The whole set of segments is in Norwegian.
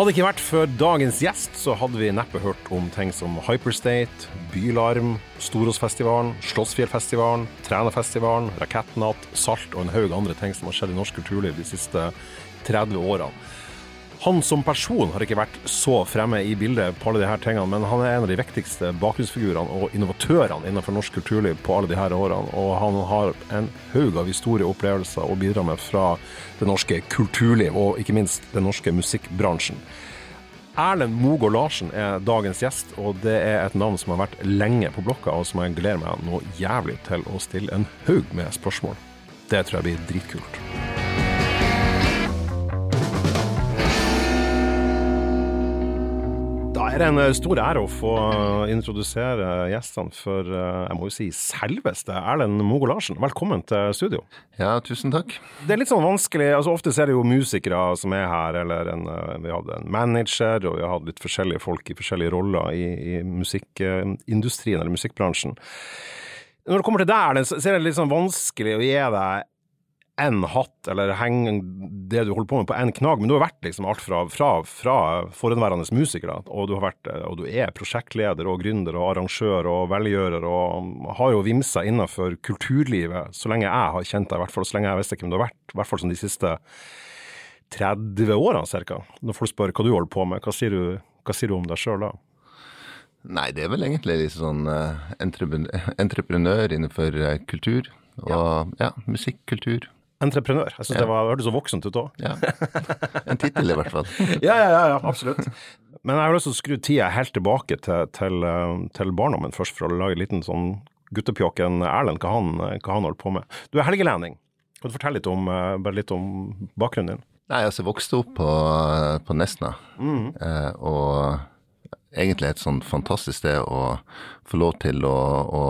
Hadde det ikke vært for dagens gjest, så hadde vi neppe hørt om ting som Hyperstate, Bylarm, Storåsfestivalen, Slottsfjellfestivalen, Trænafestivalen, Rakettnatt, Salt og en haug andre ting som har skjedd i norsk kulturliv de siste 30 årene. Han som person har ikke vært så fremme i bildet på alle disse tingene, men han er en av de viktigste bakgrunnsfigurene og innovatørene innenfor norsk kulturliv på alle disse årene. Og han har en haug av historie og opplevelser å bidra med fra det norske kulturliv, og ikke minst den norske musikkbransjen. Erlend Mogård Larsen er dagens gjest, og det er et navn som har vært lenge på blokka, og som jeg gleder meg noe jævlig til å stille en haug med spørsmål. Det tror jeg blir dritkult. Da er det en eh, stor ære å få introdusere gjestene for, eh, jeg må jo si, selveste Erlend Mogo Larsen. Velkommen til studio. Ja, tusen takk. Det er litt sånn vanskelig, altså ofte er det jo musikere som er her, eller en, eh, vi hadde en manager, og vi har hatt litt forskjellige folk i forskjellige roller i, i musikkindustrien eller musikkbransjen. Når det kommer til deg, Erlend, så er det litt sånn vanskelig å gi deg en hatt, eller henge det du holder på med på en knagg, men du har vært liksom alt fra, fra, fra forhenværende musiker, og du, har vært, og du er prosjektleder og gründer og arrangør og velgjører, og har jo vimsa innenfor kulturlivet så lenge jeg har kjent deg, i hvert fall så lenge jeg visste hvem du har vært, i hvert fall som de siste 30 årene ca. Når folk spør hva du holder på med, hva sier du, hva sier du om deg sjøl da? Nei, det er vel egentlig litt sånn uh, entreprenør innenfor uh, kultur. Og ja, ja musikk, kultur. Entreprenør. Jeg syns ja. det hørtes så voksent ut òg. Ja. En tittel i hvert fall. ja, ja, ja, ja, absolutt. Men jeg har lyst til å skru tida helt tilbake til, til, til barndommen først, for å lage en liten sånn guttepjokken Erlend, hva han, hva han holder på med. Du er helgelending. Kan du fortelle litt om, bare litt om bakgrunnen din? Nei, altså, jeg vokste opp på, på Nesna. Mm. Eh, og egentlig et sånn fantastisk sted å få lov til å, å,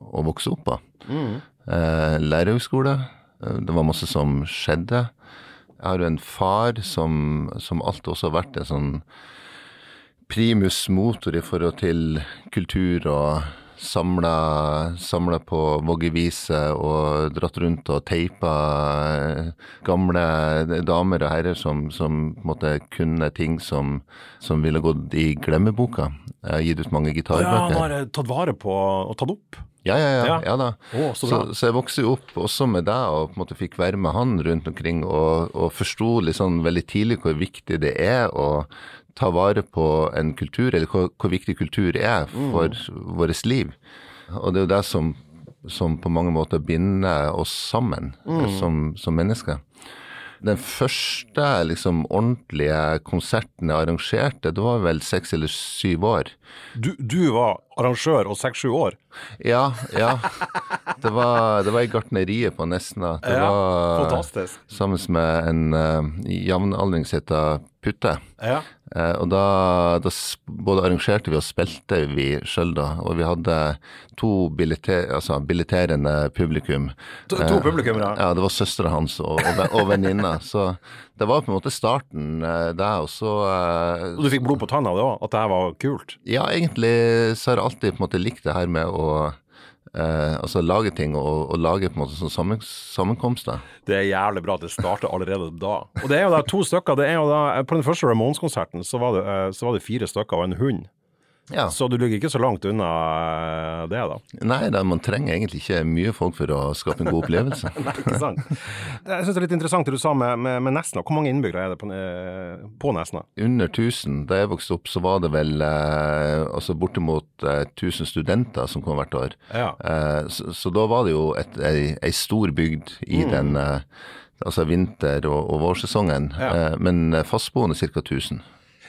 å vokse opp på. Mm. Eh, Lærerhøgskole Eh, det var masse som skjedde. Jeg har jo en far som, som alltid også har vært en sånn primus motor i forhold til kultur og samla, samla på Vågevise og dratt rundt og teipa gamle damer og herrer som, som måtte kunne ting som, som ville gått i glemmeboka. Jeg har gitt ut mange gitarbøker. Ja, han har tatt vare på og tatt opp? Ja, ja, ja. ja. ja da. Oh, så, så, så, jeg vokste jo opp også med deg og på en måte fikk være med han rundt omkring og, og forsto liksom veldig tidlig hvor viktig det er å ta vare på en kultur, eller hvor, hvor viktig kultur er for mm. vårt liv. Og det er jo det som, som på mange måter binder oss sammen mm. som, som mennesker. Den første liksom ordentlige konserten jeg arrangerte, det var vel seks eller syv år. Du, du var arrangør og seks-sju år? Ja, ja. Det var, det var i gartneriet på Nesna. Det ja, var fantastisk. sammen med en uh, jevnaldring som heter Putte. Ja. Uh, og da, da, både arrangerte vi og spilte vi sjøl, da. Og vi hadde to billeter, altså billetterende publikum. To, to publikum, publikummere? Ja, det var søstera hans og, og, og venninna. så det var på en måte starten uh, der, og så Og du fikk blod på tanna da, at det her var kult? Ja, egentlig så har jeg alltid på en måte likt det her med å Eh, altså lage ting og, og lage på en måte sånn sammen, sammenkomster. Det er jævlig bra at det starter allerede da. Og det er jo da to stykker. det er jo da, På den første Ramones-konserten så, eh, så, var det fire stykker og en hund. Ja. Så du ligger ikke så langt unna eh, det, da? Nei, da, man trenger egentlig ikke mye folk for å skape en god opplevelse. Nei, ikke sant. Jeg syns det er litt interessant det du sa med, med, med, Nesna. Hvor mange innbyggere er det på, eh, på, Nesna? Under 1000. Da jeg vokste opp, så var det vel eh, altså bortimot eh, 1000 studenter som kom hvert år. Ja. Eh, så, så, da var det jo et, ei, ei stor bygd i mm. den eh, altså vinter- og, og vårsesongen. Ja. men fastboende ca. 1000.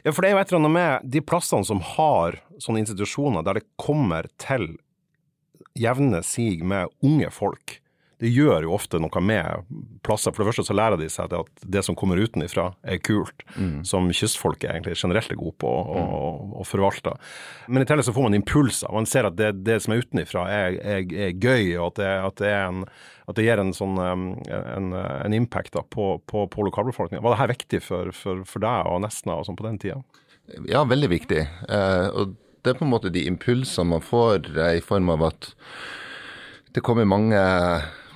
Ja, for det er jo et eller annet med de plassene som har sånne institusjoner der det kommer til jevne sig med unge folk. Det gjør jo ofte noe med plasser. For det første så lærer de seg at det som kommer utenfra er kult, mm. som kystfolket egentlig generelt er gode på å, mm. å, forvalte. Men i tillegg så får man impulser. Man ser at det, det som er utenfra er, er, er, gøy, og at det, at det, en, at det gir en sånn en, en impact da, på, på, på lokalbefolkninga. Var det her viktig for, for, for deg og Nesna og sånn på den tida? Ja, veldig viktig. Eh, og det er på en måte de impulsene man får eh, i form av at det kommer mange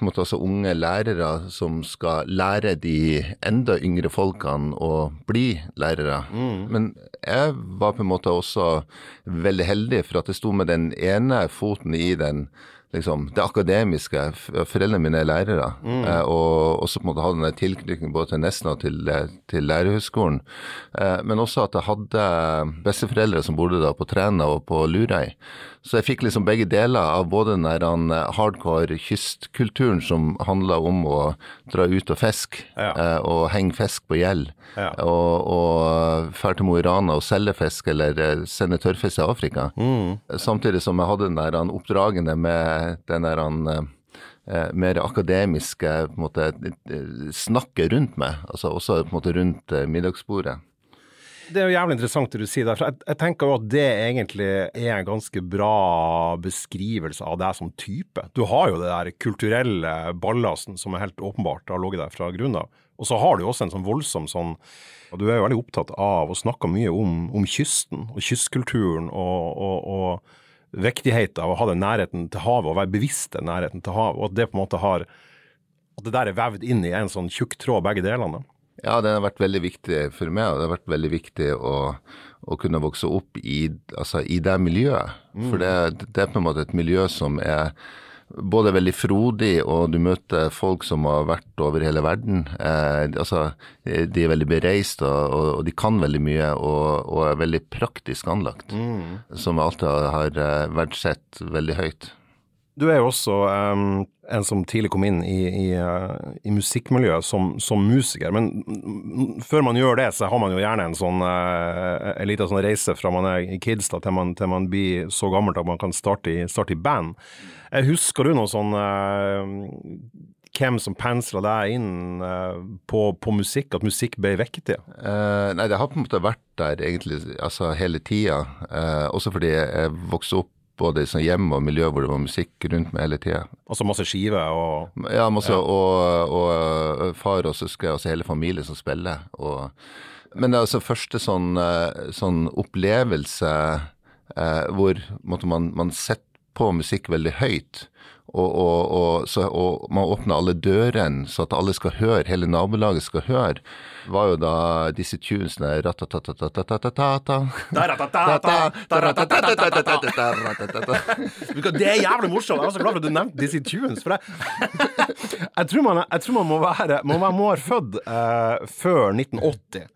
måte, altså unge lærere som skal lære de enda yngre folkene å bli lærere. Men jeg var på en måte også veldig heldig for at jeg sto med den ene foten i den liksom, det akademiske. Foreldrene mine er lærere, eh, og også på en måte hadde en tilknytning både til Nesna og til, eh, til Lærerhøgskolen. Eh, men også at jeg hadde besteforeldre som bodde da på Træna og på Lurøy. Så jeg fikk liksom begge deler av både den eh, hardcore kystkulturen som handla om å dra ut og fiske, Ja. eh, og henge fisk på gjeld, Ja. og, og fære til Mo i Rana og selge fisk eller eh, sende tørrfisk til Afrika. Samtidig som jeg hadde den der han, oppdragene med den der han, eh, mer akademiske måte, eh, snakket rundt meg, altså også på en måte rundt eh, middagsbordet. Det er jo jævlig interessant det du sier der. for jeg, jeg tenker jo at det egentlig er en ganske bra beskrivelse av deg som type. Du har jo det der kulturelle ballasten som er helt åpenbart har ligget der fra grunnen av. Og så har du jo også en sånn voldsom sånn og Du er jo veldig opptatt av og snakker mye om, om kysten og kystkulturen og, og, og viktigheten av å ha den nærheten til havet og være bevisst den nærheten til havet, og at det på en måte har at det der er vevd inn i en sånn tjukk tråd, begge delene. Ja, den har vært veldig viktig for meg, og det har vært veldig viktig å, å kunne vokse opp i, altså, i det miljøet. For det, det er på en måte et miljø som er både veldig frodig, og du møter folk som har vært over hele verden. Eh, altså, de er veldig bereist, og, og, de kan veldig mye, og, og er veldig praktisk anlagt. Som jeg alltid har eh, verdsett veldig høyt. Du er jo også em, en som tidlig kom inn i, i, eh, i musikkmiljøet som, som musiker, men før man gjør det, så har man jo gjerne en sånn uh, en liten sånn reise fra man er kids da, til, man, til man blir så gammelt at man kan starte i, starte i band. Jeg husker du noe sånn eh, hvem som pensla deg inn eh, på, på musikk, at musikk ble viktig? Uh, nei, det har på en måte vært der egentlig altså hele tida. Uh, også fordi jeg vokste opp både sånn hjem og miljø hvor det var musikk rundt meg hele tida. Altså masse skiver og Ja, masse, Og, og far og søsken, altså hele familien som spiller. Og, men det er altså første sånn, eh, sånn opplevelse eh, hvor måtte man, man setter på musikk veldig høyt. Og, og, og, så, og man åpner alle dørene, så at alle skal høre, hele nabolaget skal høre, var jo da disse tunesene Det er jævlig morsomt! Jeg var så glad for at du nevnte disse tunes. For jeg, tror man, jeg tror man må være, må være født eh, før 1980.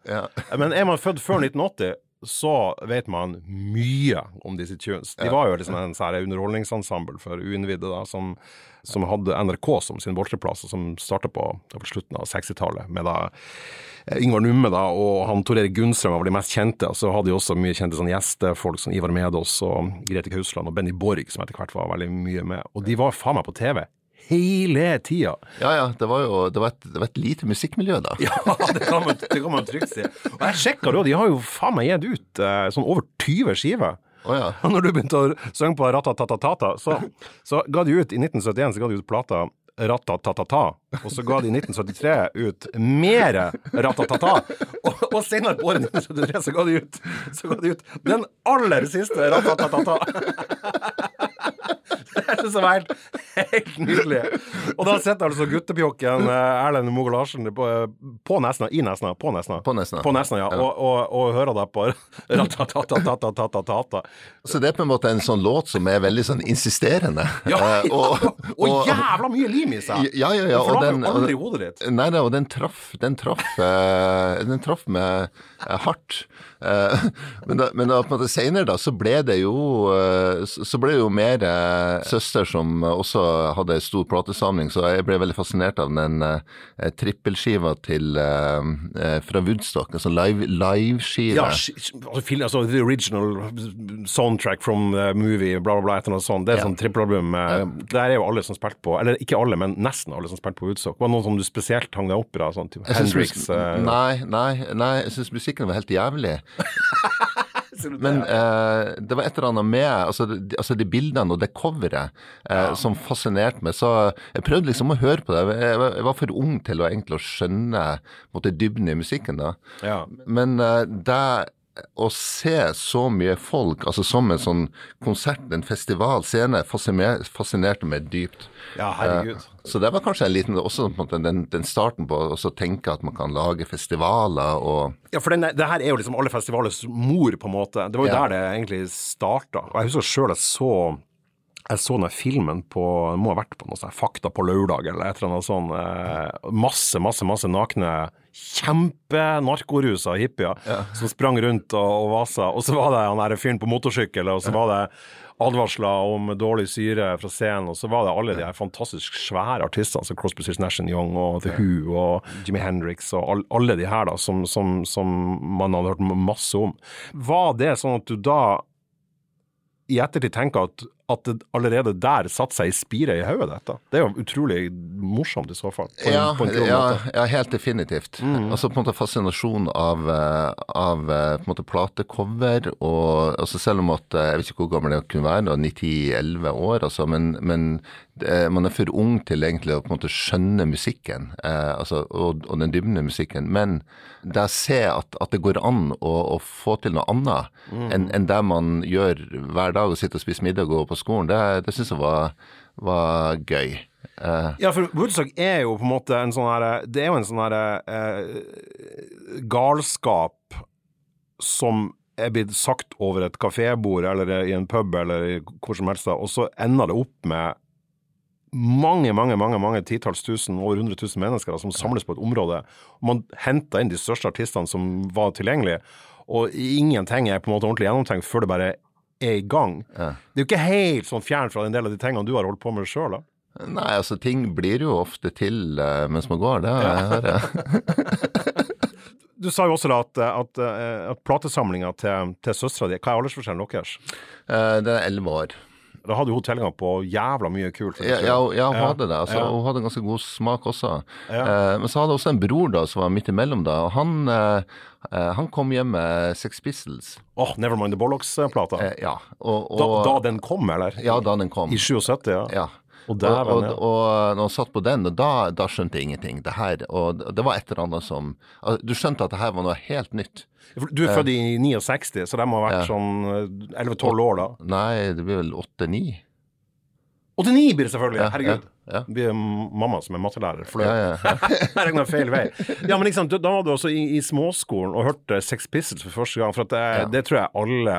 Men er man født før 1980 så vet man mye om disse Tunes. De var jo liksom en sånn underholdningsensemble for uinnvidde da, som, som hadde NRK som sin boltreplass, og som starta på, på slutten av 60-tallet med da eh, Yngvar Numme da, og han Tor Erik Gunnstrøm var de mest kjente. Og så hadde de også mye kjente sånn gjestefolk som Ivar Medås og Grete Kausland og Benny Borg, som etter hvert var veldig mye med. Og de var faen meg på TV hele tida. Ja, ja. Det var jo det var et, det var et lite musikkmiljø da. Ja, det kan man, det kan man trygt si. Og jeg sjekka da, de har jo faen meg gitt ut eh, sånn over 20 skiver. Oh, ja. Og når du begynte å synge på Ratatatatata, så, så ga de ut i 1971 så ga de ut plata Ratatatata, og så ga de i 1973 ut mere ratatata. Og, og senere på året 1973 så ga de ut, de ut den aller siste ratatata. Det er jeg var helt, helt nydelig. Og da sitter altså guttepjokken eh, Erlend Mogo Larsen på, eh, på, Nesna, i Nesna, på Nesna, på Nesna, på Nesna ja. Og, og, og, hører deg på ratatatatata. Så det er på en måte en sånn låt som er veldig sånn insisterende. Ja, eh, ja. Og, og, jævla mye lim i seg! Ja, ja, ja. Og forlater den- jo aldri hodet ditt. Nei, da, og den traff, den traff, eh, den traff meg eh, hardt. Eh, men, da, men da, på en måte senere da, så ble det jo, så ble det jo mer søster som også hadde en stor platesamling, så jeg ble veldig fascinert av den trippelskiva til, fra Woodstock, altså live- live-skive. Ja, sk- sk- altså, altså the original soundtrack from the movie, bla, bla, bla, et eller annet sånt. Det er Ja. sånn trippelalbum. eh, Der er jo alle som spilte på, eller ikke alle, men nesten alle som spilte på Woodstock. Var det noen som du spesielt hang deg opp i? sånn Hendrix? eh, Nei, nei, nei, jeg syns musikken var helt jævlig. Men eh, det var et eller annet med altså, de, altså de bildene og det coveret eh, som fascinerte meg. Så jeg prøvde liksom å høre på det. Jeg, var- jeg var for ung til å egentlig å skjønne måtte, dybden i musikken da. Ja. Men eh, det å se så mye folk, altså som en sånn konsert, en festivalscene, fasciner, fascinerte meg dypt. Ja, herregud. Eh, så det var kanskje en liten, også den, den starten på å tenke at man kan lage festivaler og Ja, for den, det her er jo liksom alle festivalers mor, på en måte. Det var jo Ja. der det egentlig starta. Og jeg husker sjøl jeg så jeg så den filmen på må ha vært på noe sånt Fakta på lørdag eller et eller annet sånn. Eh, masse, masse masse nakne, kjempenarkorusa hippier som sprang rundt og, og vasa. Og så var det han der fyren på motorsykkel, og så var det advarsler om dårlig syre fra scenen, og så var det alle de her fantastisk svære artistene som Crosby, Stills, Nash Young og The Who og Jimmy Hendrix og all, alle de her da, som, som, som man hadde hørt masse om. Var det sånn at du da i ettertid tenker at, at det allerede der satte seg i spire i hodet, dette? Det er jo utrolig morsomt i så fall. På en, Ja, ja, ja, helt definitivt. Altså på en måte fascinasjon av, eh, av eh, på en måte platecover, og altså selv om at eh, jeg vet ikke hvor gammel jeg kunne være, da, 9-10-11 år, altså, men, men man er for ung til egentlig å på en måte skjønne musikken, eh, altså, og, og den dybne musikken. Men det å se at, at det går an å, å få til noe annet enn en det man gjør hver dag, å sitte og spise middag og gå på skolen, det, det syns jeg var, var gøy. Uh, Ja, for Woodstock er jo på en måte en sånn her Det er jo en sånn her uh, galskap som er blitt sagt over et kafébord eller i en pub eller hvor som helst, og så ender det opp med mange, mange mange, mange titalls tusen, over 100 000 mennesker da, som samles på et område. og Man henter inn de største artistene som var tilgjengelige, og ingenting er på en måte ordentlig gjennomtenkt før det bare er i gang. Det er jo ikke helt sånn fjernt fra en del av de tingene du har holdt på med sjøl, da. Nei, altså ting blir jo ofte til uh, mens man går, det har jeg. Du sa jo også da at, at, at platesamlinga til, til søstera di Hva er aldersforskjellen deres? Uh, Det er elleve år. Da hadde hun tilgang på jævla mye kult. Ja, ja, ja, hun hadde det. Altså, Ja. Hun hadde ganske god smak også. Ja. Eh, men så hadde hun også en bror da, som var midt imellom da, og han, eh, eh, han kom hjem med Sex Pistols. Åh, Nevermind the Bollocks-plata. Eh, ja, og, da, da den kom, eller? ja, da den kom. I 77, ja. Ja. Og Og, og, og når han satt på den, og da, da skjønte jeg ingenting. Det her, og det var et eller annet som altså, Du skjønte at det her var noe helt nytt. Du er født i 69, så de må ha vært Ja. sånn 11-12 år da. Nei, det blir vel åtte-ni. 89 blir det selvfølgelig, Ja, herregud. ja, ja. Det blir mamma som er mattelærer. For Ja, ja, ja. Jeg regna feil vei. Ja, men liksom, da var du også i, i småskolen og hørte Sex Pistols for første gang. For at det, Ja. det tror jeg alle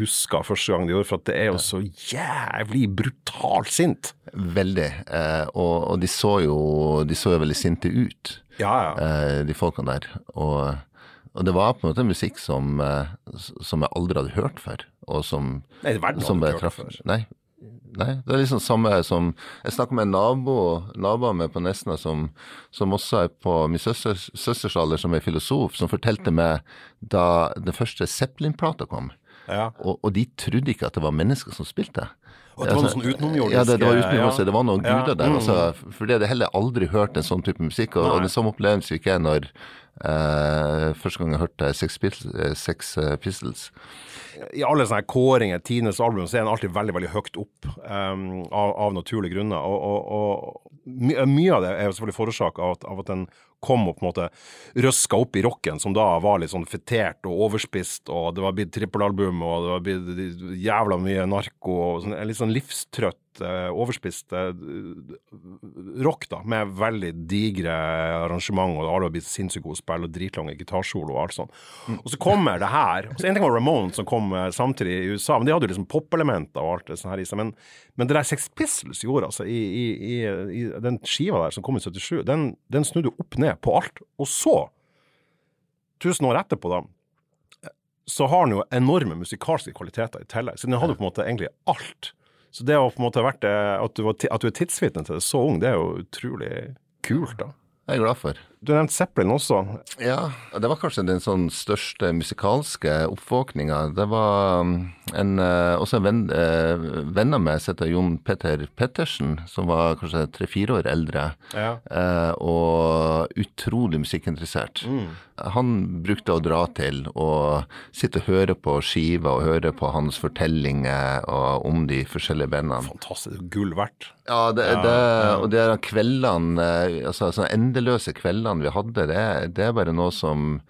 husker første gang de gjorde, for at det er jo så jævlig brutalt sint. Veldig. Eh, og, og de så jo de så jo veldig sinte ut, Ja, ja. eh, de folkene der. Og, og det var på en måte musikk som, eh, som jeg aldri hadde hørt før, og som, Nei, verden som hadde jeg traff. Nei. Nei, det er liksom samme som Jeg snakka med en nabo, naboer med på Nesna som, som også er på min søsters, søsters alder, som er filosof, som fortalte meg da den første Zeppelin-plata kom. Ja. Og, og de trodde ikke at det var mennesker som spilte. Og det var noe sånn utenomjordisk Ja, det, det var utenomjordisk. ja. Det var noen guder der. mm. Altså, fordi det hadde heller aldri hørt en sånn type musikk. Og, og den samme opplevelse fikk jeg når eh, første gang jeg hørte Sex Pistols. eh, Sex eh, Pistols. I alle sånne kåringer, Tines album, så er den alltid veldig veldig høyt opp um, av, av naturlige grunner. Og, og, og my, mye av det er jo selvfølgelig av, at- av at den kom og på en måte røska opp i rocken, som da var litt sånn fetert og overspist, og det var blitt trippelalbum, og det var blitt jævla mye narko, og sånn, en litt sånn livstrøtt, eh, overspist eh, rock, da, med veldig digre arrangement, og alle har blitt sinnssykt gode spill, og dritlange gitarsolo og alt sånt. Og så kommer det her. og så En ting var Ramones som kom eh, samtidig i USA, men de hadde jo liksom popelementer og alt det sånt her i seg. Men, men det der Sex Pistols gjorde, altså, i, i, i, i den skiva der som kom i 77, den, den snudde opp ned på alt. Og så, tusen år etterpå, da, så har den jo enorme musikalske kvaliteter i tillegg. Så den hadde på en måte egentlig alt. Så det å på en måte vært, det, at, du var, at du er tidsvitne til det så ung, det er jo utrolig kult, da. Jeg er glad for. Du nevnte Zeppelin også. Ja, det var kanskje den sånn største musikalske oppvåkninga. Det var um, en, eh, også en venn, uh, venn av meg som heter Jon Petter Pettersen, som var kanskje tre-fire år eldre, Ja. eh, og utrolig musikkinteressert. Han brukte å dra til og sitte og høre på skiva og høre på hans fortellinger om de forskjellige bandene. Fantastisk. Gull verdt. Ja, det, det, og de kveldene, eh, altså endeløse kveldene vi hadde, det, det er bare noe som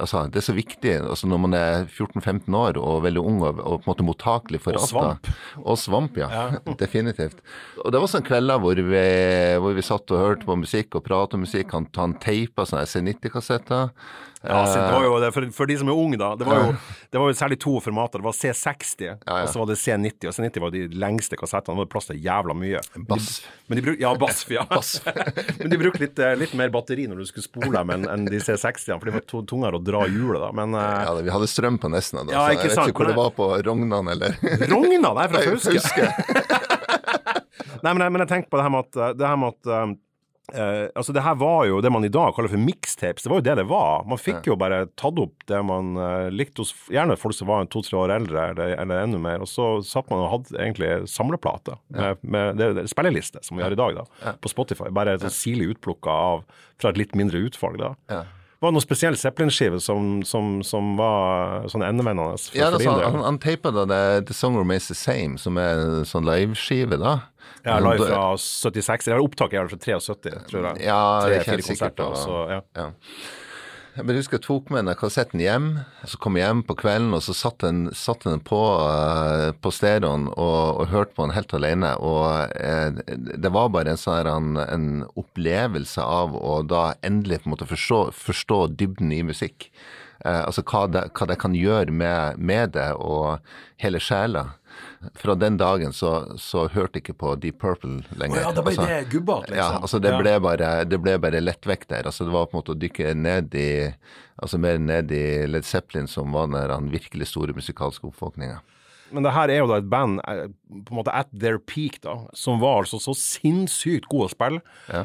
altså, det er så viktig altså når man er 14-15 år og veldig ung og, og på en måte mottakelig for Og svamp. Og svamp, ja. Definitivt. Og det var sånne kvelder hvor vi, hvor vi satt og hørte på musikk og pratet om musikk. Han, han teipa sånne C90-kassetter. Ja, det var jo det, for, for de som er unge, da. Det var jo, det var jo særlig to formater. Det var C60, og så var det C90. Og C90 var de lengste kassettene. Det var plass til jævla mye. Bass. Men de bruk, ja, bass. ja. Men de brukte litt, eh, litt mer batteri når du skulle spole dem enn enn de C60-ene, for de var to- tungere å dra hjulet, da. Men eh, Ja, vi hadde strøm på Nesna da, Ja, så jeg vet sant, ikke hvor det var på Rognan eller Rognan? er fra Fauske. Nei, men jeg, men jeg tenker på det her med at, det her med at um, Uh, altså det her var jo det man i dag kaller for mixtapes. Det var jo det det var. Man fikk jo bare tatt opp det man uh, likte hos gjerne folk som var to-tre år eldre, eller, eller enda mer. Og så satt man og hadde egentlig samleplate med, med det, det, spilleliste, som vi har i dag, da, på Spotify. Bare sånn sirlig utplukka av fra et litt mindre utvalg, da. Ja. Var det spesiell Zeppelin-skive som, som, som var sånn endevendende for, Ja, altså, han, han teipa da det The Song Remains the Same, som er en sånn liveskive, da. Ja, live fra 76. Eller opptaket er vel fra 73, tror jeg. Ja, det er ikke helt sikkert. konserter, og- så, ja. ja. Jeg husker jeg tok med den kassetten hjem. Så kom jeg hjem på kvelden, og så satt den, satt den på, uh, på stereoen og, og hørte på den helt alene. Og uh, det var bare en sånn en, en opplevelse av å da endelig på en måte forstå, forstå dybden i musikk. Uh, altså hva det, hva det kan gjøre med, med det og hele sjela. Fra den dagen så, så hørte jeg ikke på Deep Purple lenger. Oh, ja, det ble Altså, det gubbete, liksom. Ja, altså det Ja. ble bare, det ble bare lettvekt der. Altså det var på en måte å dykke ned i altså mer ned i Led Zeppelin, som var den den virkelig store musikalske oppvåkninga. Men det her er jo da et band eh, på en måte at their peak, da, som var altså så sinnssykt gode å spille,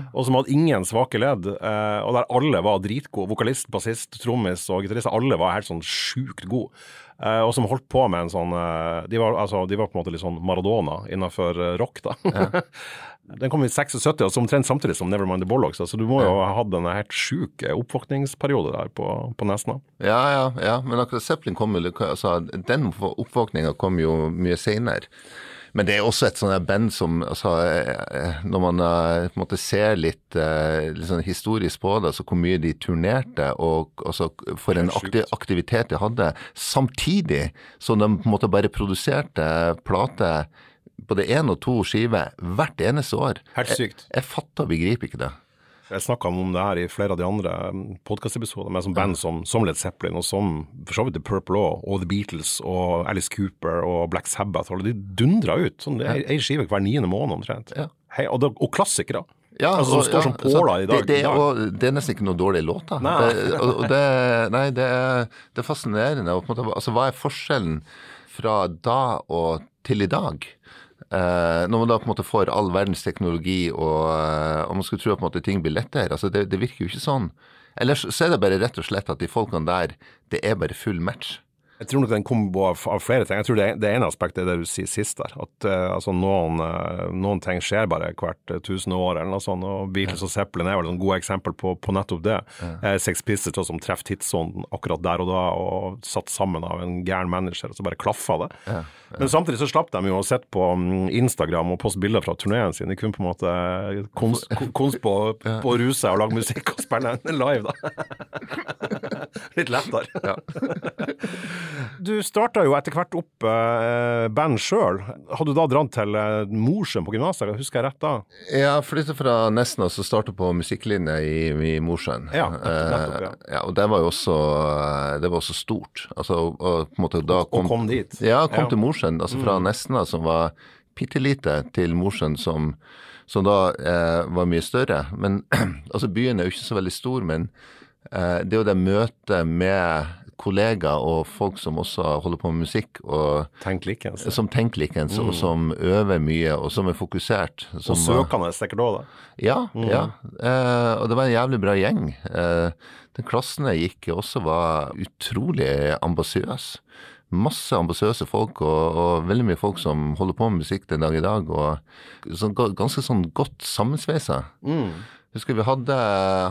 og som hadde ingen svake ledd, eh, og der alle var dritgode. Vokalist, bassist, trommis og gitarist, alle var helt sånn sjukt gode. Eh, og som holdt på med en sånn uh, de, var, altså, de var på en måte litt sånn Maradona innenfor uh, rock, da. Den kom i 76, altså omtrent samtidig som Nevermind the Bollocks, så du må jo ha hatt en helt sjuk oppvåkningsperiode der på, på Nesna. Ja, ja, ja, men akkurat Zeppelin kom jo altså, Den oppvåkninga kom jo mye seinere. Men det er også et sånt band som altså, eh, Når man eh, på en måte ser litt, eh, litt sånn historisk på det, så hvor mye de turnerte, og altså, for en aktiv, aktivitet de hadde, samtidig som de på en måte bare produserte plater både én og to skiver hvert eneste år. Helt sykt. Jeg, jeg fatter og begriper ikke det. Jeg snakka om det her i flere av de andre podkastepisodene med som band som, som Led Zeppelin, og som for så vidt The Purple Law, og The Beatles og Alice Cooper og Black Sabbath. Og de dundra ut. sånn, Det ei skive hver niende måned omtrent. Ja. Hei, og, og klassikere. Ja, altså, som står som påler i dag. Det, det, og det er nesten ikke noen dårlige låter. Nei. Det, nei, det er, det er fascinerende. Og på en måte, altså, hva er forskjellen fra da og til i dag? Eh, når man da på en måte får all verdens teknologi, og, uh, og man skulle tro at måte, ting blir lettere. altså Det, det virker jo ikke sånn. Eller så så er det bare rett og slett at de folkene der, det er bare full match. Jeg tror nok den kommer av, av flere ting. Jeg tror det, det ene aspektet er det du sier sist der. At uh, altså noen, uh, noen ting skjer bare hvert uh, tusen år eller noe sånt. Og Beatles og Zeppelin er vel et godt eksempel på, på nettopp det. Eh, Sex Pistols som treffer tidsånden akkurat der og da, og satt sammen av en gæren manager, og så bare klaffa det. Men samtidig så slapp de jo å sitte på mm, Instagram og poste bilder fra turneen sin. De kunne på en måte konst, kons på, på å ruse og lage musikk og spille live, da. Litt lettere. Du starta jo etter hvert opp eh, band sjøl. Hadde du da dratt til eh, Mosjøen på gymnaset, husker jeg rett da? Jeg flyttet fra Nesna og startet på musikklinje i, i Mosjøen. Ja, nettopp, ja. Eh, ja, og det var jo også, det var også stort. Altså, og, og på en måte da Og kom dit. Ja, kom Ja. Mm. til Mosjøen. Altså fra Nesna, som var bitte lite, til Mosjøen, som, som da eh, var mye større. Men altså, byen er jo ikke så veldig stor, men eh, det er jo det møtet med kollegaer og folk som også holder på med musikk, og Tenk likens. som tenker likens, og som øver mye, og som er fokusert. Som, Og søkende sikkert òg, da. ja, ja. Eh, og det var en jævlig bra gjeng. Eh, den klassen jeg gikk i også var utrolig ambisiøs. Masse ambisiøse folk, og, og veldig mye folk som holder på med musikk den dag i dag. Og så, ganske sånn godt sammensveisa. Husker vi hadde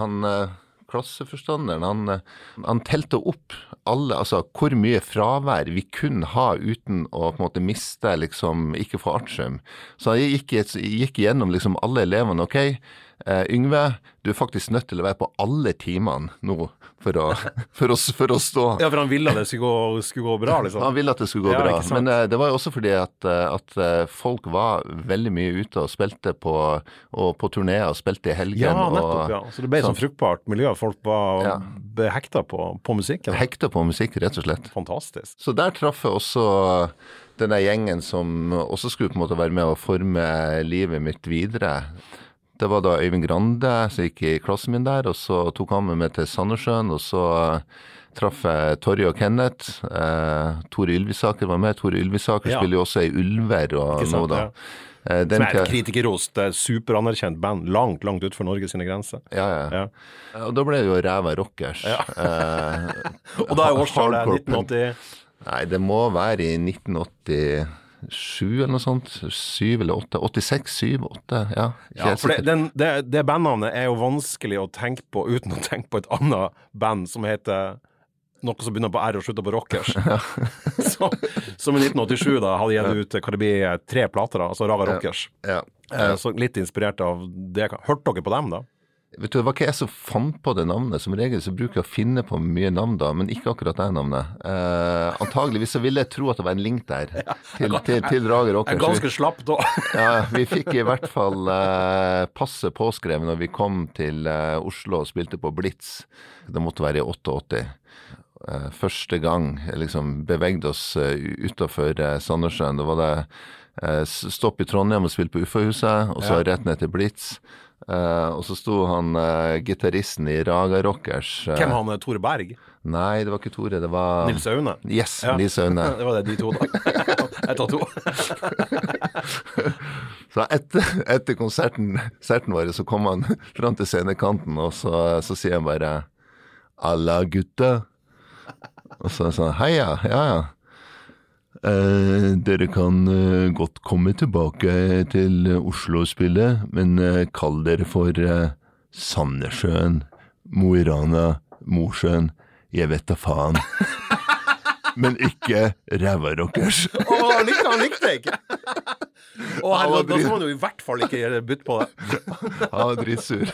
han eh, klasseforstanderen, han, han telte opp alle, altså hvor mye fravær vi kunne ha uten å på en måte miste, liksom, ikke få artium. Så han gikk, gikk gjennom liksom alle elevene. Ok, eh, Yngve, du er faktisk nødt til å være på alle timene nå for å, for å, for å stå. Ja, for han ville at det skulle gå, skulle gå bra, liksom? Han ville at det skulle gå Ja, bra. Men uh, det var jo også fordi at, eh, at eh, folk var veldig mye ute og spilte på, og på turneer og spilte i helgen. Ja, nettopp. og ja. Så det ble sånn fruktbart miljø. Folk var Ja. behekta på, på musikken. Hekta på musikk, rett og slett. Fantastisk. Så der traff jeg også denne gjengen som også skulle på en måte være med å forme livet mitt videre. Det var da Øyvind Grande som gikk i klassen min der, og så tok han meg med til Sandnessjøen. Og så traff jeg Torje og Kenneth. Eh, Tore Ylvisaker var med. Tore Ylvisaker Ja. spiller jo også i Ulver og sant, nå, da. ja. Eh, den Som er et kritikerrost, eh, superanerkjent band langt, langt utenfor Norges sine grenser. ja, ja. Ja. Og da ble det jo Ræva Rockers. Eh, Og da er årstallet hardcore punk. 1980. Nei, det må være i 1987 eller noe sånt. 7 eller 8. 86, 7, 8, ja. Ja, for det, den, det, det bandnavnet er jo vanskelig å tenke på uten å tenke på et annet band som heter noe som begynner på R og slutter på Rockers. som, som i 1987 da hadde gitt ut hva det blir, tre plater, da, altså Raga Rockers. ja. Eh, Så litt inspirert av det. Hørte dere på dem, da? Vet du, Det var ikke jeg som fant på det navnet. Som regel så bruker jeg å finne på mye navn da, men ikke akkurat det navnet. Eh, antageligvis så ville jeg tro at det var en link der til, til, til Rager er ganske slapp da. Ja, vi fikk i hvert fall eh, passe påskrevet når vi kom til eh, Oslo og spilte på Blitz. Det måtte være i 88. Eh, første gang jeg liksom bevegde oss uh, utafor uh, Sandnessjøen. Da var det eh, stopp i Trondheim og spille på Uffa-huset, og så Ja. rett ned til Blitz. Eh, og så sto han uh, gitaristen i Raga Rockers uh, Hvem han Tore Berg? Nei, det var ikke Tore, det var Nils Aune? Yes, Ja. Nils Aune. Det var det de to, da. Jeg tar to. Så etter, etter konserten, konserten vår så kom han fram til scenekanten, og så, så sier han bare 'Alla gutta'. Og så sa han 'Heia, ja ja'. Eh, dere kan eh, godt komme tilbake til Oslo og men eh, kall dere for eh, Sandnessjøen, Mo i Rana, Mosjøen, jeg vet da faen. men ikke Rævarockers. Rockers. Å, han likte, han likte det ikke! Å, Han herregud, da må han jo i hvert fall ikke bytte på det. Han var dritsur.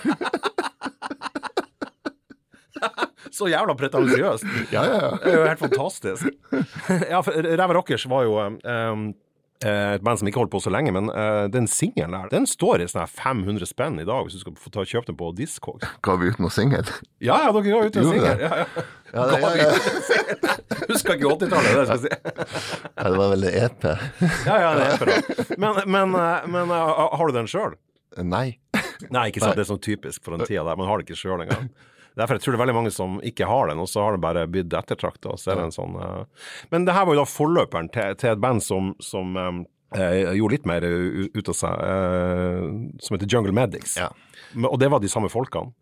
Så jævla pretensiøst. Ja, ja, ja. Det er jo helt fantastisk. Ja, for Ræva Rockers var jo um, et band som ikke holdt på så lenge, men uh, den singelen der, den står i sånn her 500 spenn i dag, hvis du skal få ta og kjøpe den på Discord. Ga vi ut noe singel? Ja, ja, dere ga ut en singel. det? Ja, ja. Ja, Ga ja, ja. Husker ikke 80-tallet, det skal jeg si. Ja, det var vel EP. Ja, ja, det er bra. Men, men, eh, men har du den sjøl? Nei. Nei, ikke sant. Det er sånn typisk for den tida der. Man har det ikke sjøl engang. Derfor jeg tror det er veldig mange som ikke har den, og så har det bare blitt ettertrakta. Er sånn eh, Men det her var jo da forløperen til, til et band som, som eh, eh, gjorde litt mer ut av seg, eh, som heter Jungle Medics. Ja. Og det var de samme folkene.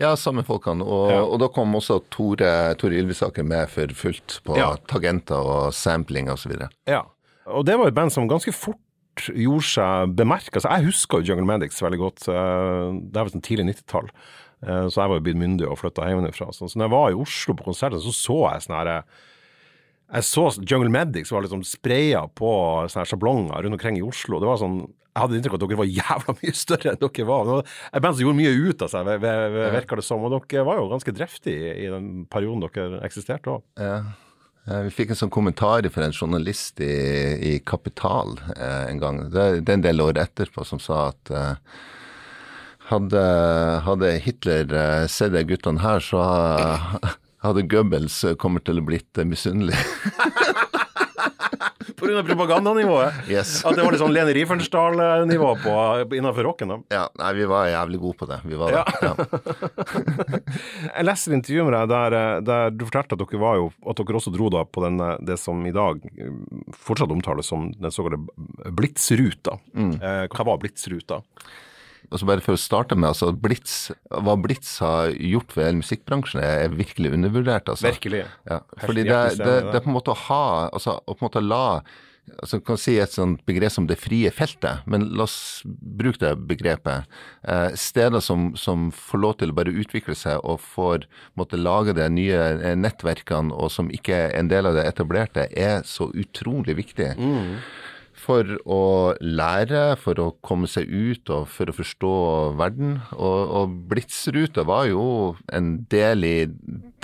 Ja, samme folkene. Og, Ja. og da kom også Tore, Tore Ylvisaker med for fullt på Ja. tagenter og sampling osv. Ja. Og det var et band som ganske fort gjorde seg bemerka. Altså, jeg husker Jungle Medics veldig godt. Det er vel sånn tidlig 90-tall. Eh, Så jeg var jo blitt myndig og flytta hjemmefra. Så når jeg var i Oslo på konserten, så så jeg sånn her eh, Jeg så Jungle Medics var liksom spraya på sånne sjablonger rundt omkring i Oslo. Det var sånn Jeg hadde inntrykk av at dere var jævla mye større enn dere var. Det var et band som gjorde mye ut av seg, virka det som. Og dere var jo ganske driftige i, i den perioden dere eksisterte òg. Ja. Eh, Vi fikk en sånn kommentar fra en journalist i, i Kapital eh, en gang. Det, det er en del år etterpå som sa at eh, hadde, hadde Hitler eh, sett de guttene her, så eh, hadde Goebbels kommet til å blitt eh, misunnelig. Av propagandanivået. Yes. At det var litt sånn Lene Riefenstahl-nivå på innenfor rocken. da. Ja, nei, vi var jævlig gode på det. Vi var det. Ja. Jeg leser intervjuet med deg der, eh, der du fortalte at dere var jo, at dere også dro da på den, eh, det som i dag eh, fortsatt omtales som den såkalte Blitzruta. Eh, hva var Blitzruta? Og så bare for å starte med, altså Blitz, hva Blitz har gjort ved hele musikkbransjen er virkelig undervurdert. altså. Virkelig. Ja, fordi det, det, det. på en måte å ha, altså å på en måte la altså kan si et sånt begrep som det frie feltet, men la oss bruke det begrepet. Eh, steder som, som får lov til å bare utvikle seg og får måtte lage de nye eh, nettverkene, og som ikke er en del av det etablerte, er så utrolig viktig. For å lære, for å komme seg ut og for å forstå verden. Og, og Blitzruta var jo en del i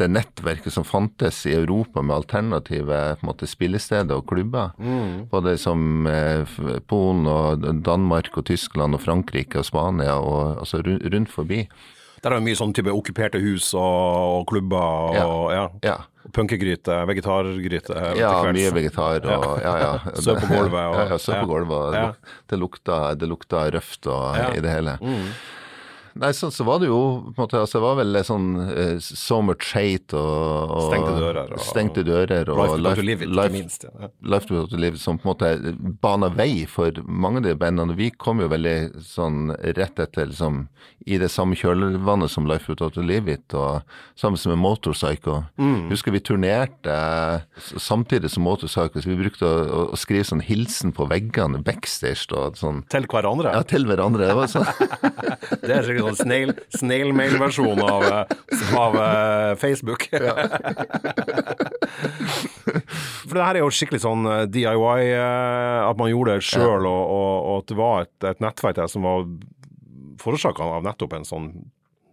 det nettverket som fantes i Europa med alternative måte, spillesteder og klubber. Mm. Både som eh, Polen og Danmark og Tyskland og Frankrike og Spania og altså rundt forbi. Der er det mye sånn type okkuperte hus og, og klubber og ja. ja. Punkegryte, vegetargryte. Ja, mye vegetar og ja, ja. Søv på gulvet. Og, ja, ja, søv på gulvet. Det, lukta, det lukta røft og, i det hele. Mm. Nei, så, så var det jo på en måte, altså Det var vel sånn uh, so much hate og, og Stengte dører. Og, stengte dører og, Life to live, life, minst. Ja. Life to live som på en måte bana vei for mange av de bandene. Vi kom jo veldig sånn rett etter liksom i det samme kjølvannet som Life to live it, og sammen med Motorpsycho. Mm. Husker vi turnerte samtidig som Motorpsycho, så vi brukte å, å, å, skrive sånn hilsen på veggene backstage. Da, sånn, til hverandre? Ja, til hverandre. Det var sånn. det er sikkert sånn snail, snail-mail-versjon av, eh, av uh, Facebook. For det her er jo skikkelig sånn eh, DIY, at man gjorde det sjøl, og, og, og, at det var et, et nettverk der som var forårsaka av nettopp en sånn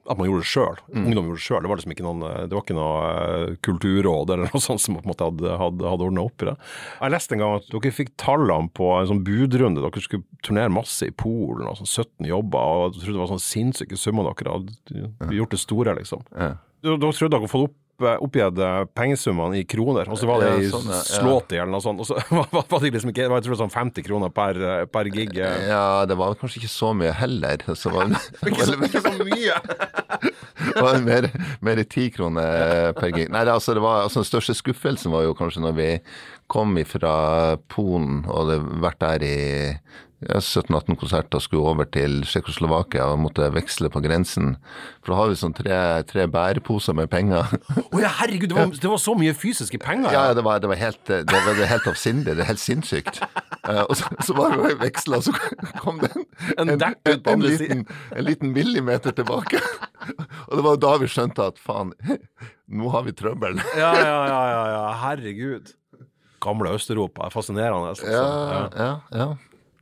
at man gjorde det sjøl. Mm. Ungdom gjorde det sjøl. Det var liksom ikke noen, det var ikke noe uh, kulturråd eller noe sånt som på en måte hadde, hadde, hadde ordna opp i det. Jeg leste en gang at dere fikk tallene på en sånn budrunde. Dere skulle turnere masse i Polen, og sånn 17 jobber. og Jeg trodde det var sånn sinnssyke summer dere hadde gjort det store, liksom. Ja. Dere trodde dere fått opp oppgitt pengesummene i kroner, og så var det i sånn, ja, slåti eller noe sånt. Og så var det liksom ikke Jeg tror det var sånn 50 kroner per, per gig. Ja, det var kanskje ikke så mye heller. Så var det, ikke, så, ikke så mye! det var mer, mer 10 kroner per gig. Nei, det, altså, det var, altså, den største skuffelsen var jo kanskje når vi kom ifra Polen og hadde vært der i 17-18 konserter skulle over til Tsjekkoslovakia og måtte veksle på grensen. For da har vi sånn tre, tre bæreposer med penger. Å oh, ja, herregud, det var, det var, så mye fysiske penger? Ja, ja det, var, det, var, helt, det var helt avsindig. Det er helt sinnssykt. Uh, og så, så var vi veksla, og så kom det en, en, en, en, liten, en liten millimeter tilbake. og det var da vi skjønte at faen, nå har vi trøbbel. ja, ja, ja, ja, ja, herregud. Gamle Øst-Europa er fascinerende. Altså. Ja, ja, ja.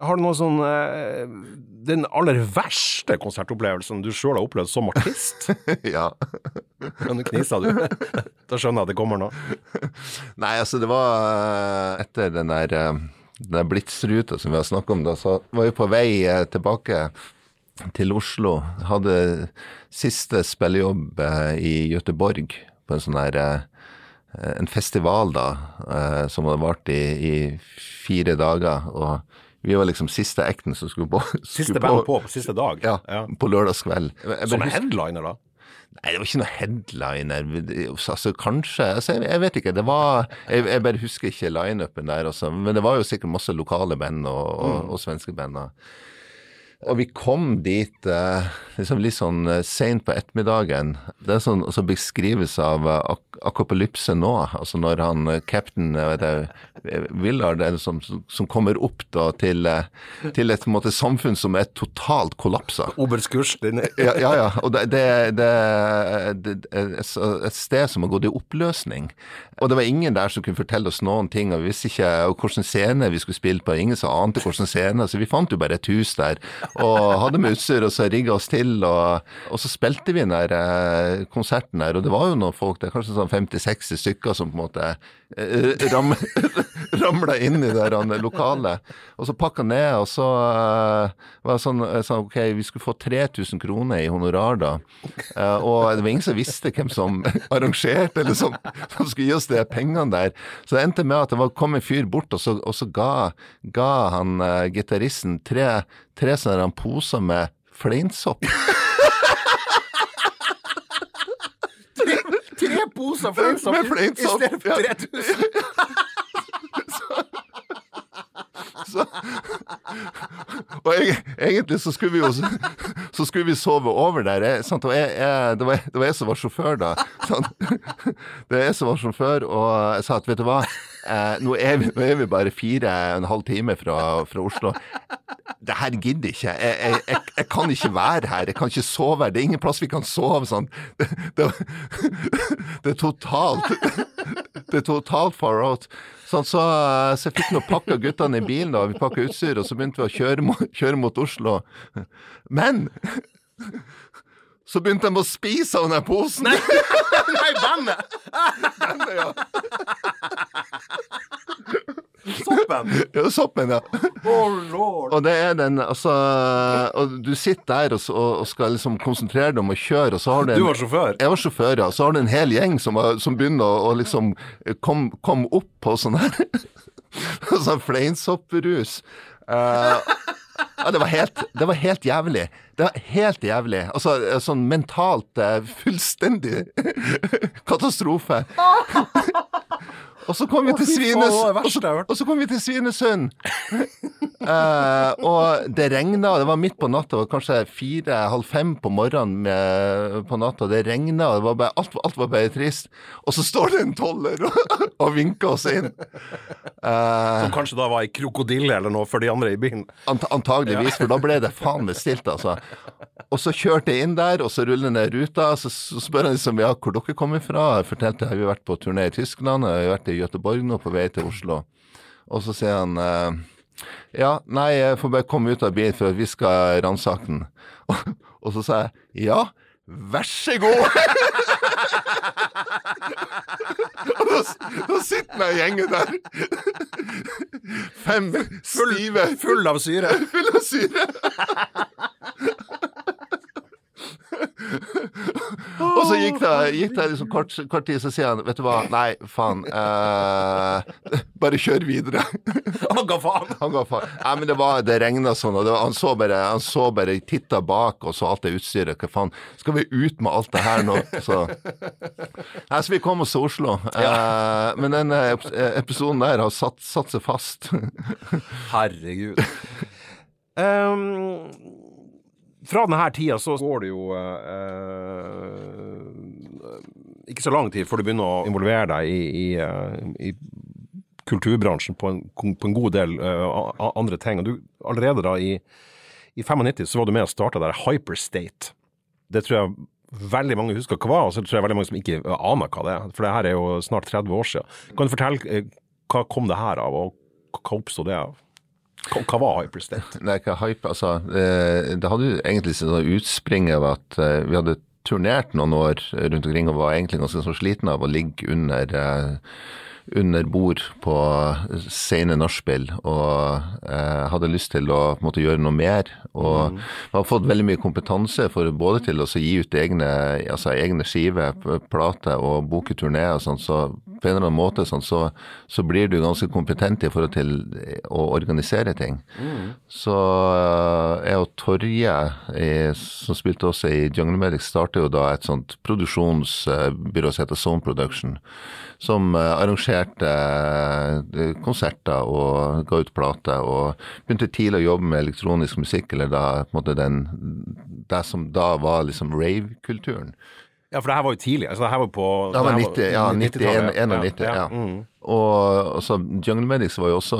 Har du noen sånn eh, Den aller verste konsertopplevelsen du sjøl har opplevd som artist? ja. Men nå kniser du. da skjønner jeg at det kommer nå. Nei, altså det var eh, etter den der, eh, den der Blitzruta som vi har snakket om, da så var vi på vei tilbake til Oslo. Hadde siste spillejobb i Göteborg på en sånn der en festival da, som hadde vart i, i fire dager. og vi var liksom siste acten som skulle på. Skulle siste band på på siste dag? Ja, ja. på lørdagskveld. Som headliner, da? Nei, det var ikke noe headliner. Altså, kanskje altså, jeg, vet ikke. Det var Jeg, jeg bare husker ikke lineupen der, også, Men det var jo sikkert masse lokale band og, og, mm. og svenske band. Og vi kom dit eh, liksom litt sånn eh, seint på ettermiddagen. Det er sånn også beskrives av uh, ak akopalypse nå. Altså når han cap'n Willard som, som, kommer opp da til, til et måte, samfunn som er totalt kollapsa. Oberskurs. ja, ja, ja. Og det, det, det, det er et sted som har gått i oppløsning. Og det var ingen der som kunne fortelle oss noen ting. og Vi visste ikke hvilken scene vi skulle spille på. Ingen som ante hvilken scene. Så vi fant jo bare et hus der og hadde med utstyr og så rigga oss til. Og, og, så spilte vi den der eh, konserten der, og det var jo noen folk der, kanskje sånn 50-60 stykker som på en måte ram, ramla inn i det lokale. Og så pakka ned, og så uh, var det sånn, sånn, ok, vi skulle få 3000 kroner i honorar da. Uh, og det var ingen som visste hvem som arrangerte, eller som, som skulle gi oss de pengene der. Så det endte med at det var, kom en fyr bort, og så, og så ga, ga, han uh, gitaristen tre, tre sånne poser med fleinsopp. tre, tre poser fleinsopp med fleinsopp i stedet for 3000? Så, og jeg, egentlig så skulle vi jo så skulle vi sove over der. Jeg, og jeg, jeg, det, var, det, var, jeg som var sjåfør da. Sant? Det var jeg som var sjåfør, og jeg sa at vet du hva, eh, nå, er vi, nå, er vi, bare fire og en halv time fra, fra Oslo. Det her gidder ikke. Jeg, jeg, kan ikke være her. Jeg kan ikke sove her. Det er ingen plass vi kan sove sånn. Det, det, det er totalt Det er totalt far out. Sånn, så, så jeg fikk nå pakka guttene i bilen, da. Vi pakka utstyr, og så begynte vi å kjøre, mot, kjøre mot Oslo. Men så begynte de å spise av den posen. Nei, Nei bandet! bandet ja. Soppen! Ja, soppen, ja. Oh, lord. Og det er den, altså Og du sitter der og, og skal liksom konsentrere deg om å kjøre, og så har du en Du var sjåfør? Jeg var sjåfør, ja. Så har du en hel gjeng som, som begynner å, å liksom komme kom opp på sånn her Sånn fleinsoppbrus. Uh, ja, det var, helt, det var helt jævlig. Det var helt jævlig. Altså sånn mentalt fullstendig katastrofe. Og så kom vi til Svinesund. Og så, kom vi til Svinesund. uh, og det regna, det var midt på natta, det var kanskje fire-halv fem på morgenen med, på natta. Det regna, det var bare, alt, alt, var bare trist. Og så står det en toller og, og vinker oss inn. Uh, Som kanskje da var ei krokodille eller noe for de andre i byen? Ant antageligvis, for da ble det faen meg stilt, altså. Og så kjørte jeg inn der, og så ruller ned ruta. Så, så spør han liksom ja, hvor dere kommer fra. Jeg fortalte at vi har vært på turné i Tyskland. Jeg har vært i Göteborg nå på vei til Oslo. Og så sier han eh, ja, nei, jeg får bare komme ut av bilen for vi skal ransake den. Og, og, så sa jeg ja, vær så god! og da, sitter i gjengen der. Fem stive Full av syre. Full av syre. og så gikk det, gikk det liksom kort, kort, tid, så sier han vet du hva, nei, faen. Eh, bare kjør videre. han ga faen. Han ga faen. Nei, men det var, det regna sånn, og var, han så bare, han så bare titta bak og så alt det utstyret. Hva faen, skal vi ut med alt det her nå? Så, nei, så vi kom oss til Oslo. Ja. Eh, men den episoden der har satt, satt seg fast. Herregud. Um, fra denne tida så går det jo eh, ikke så lang tid før du begynner å involvere deg i, i, uh, i kulturbransjen på en, på en, god del uh, andre ting. Og du, allerede da i, i 95 så var du med og starta der Hyperstate. Det tror jeg veldig mange husker hva var, og så tror jeg veldig mange som ikke aner hva det er. For det her er jo snart 30 år siden. Kan du fortelle hva kom det her av, og hva oppsto det av? Hva var Hyperstate? Nei, hva hype, altså, det, det hadde jo egentlig sitt utspring av at uh, vi hadde turnert noen år rundt omkring og var egentlig ganske så sliten av å ligge under uh, under bord på sene nachspiel og eh, hadde lyst til å måte, gjøre noe mer. Og mm. har fått veldig mye kompetanse for både til å gi ut egne, altså, egne skiver, plater og boke turneer. sånn. Så på en eller annen måte sånn, så, så, blir du ganske kompetent i forhold til å organisere ting. Mm. Så eh, jeg og Torje, som spilte også i Jungle Medic, startet jo da et sånt produksjonsbyrå som heter Zone Production, som eh, arrangerte eh, konserter og ga ut plater. Og begynte tidlig å jobbe med elektronisk musikk, eller da på en måte den, det som da var liksom rave-kulturen. Ja, for det her var jo tidlig. Altså, det her var på Det var 90, ja, 91, ja. ja. Mm. Og altså, Jungle Medics var jo også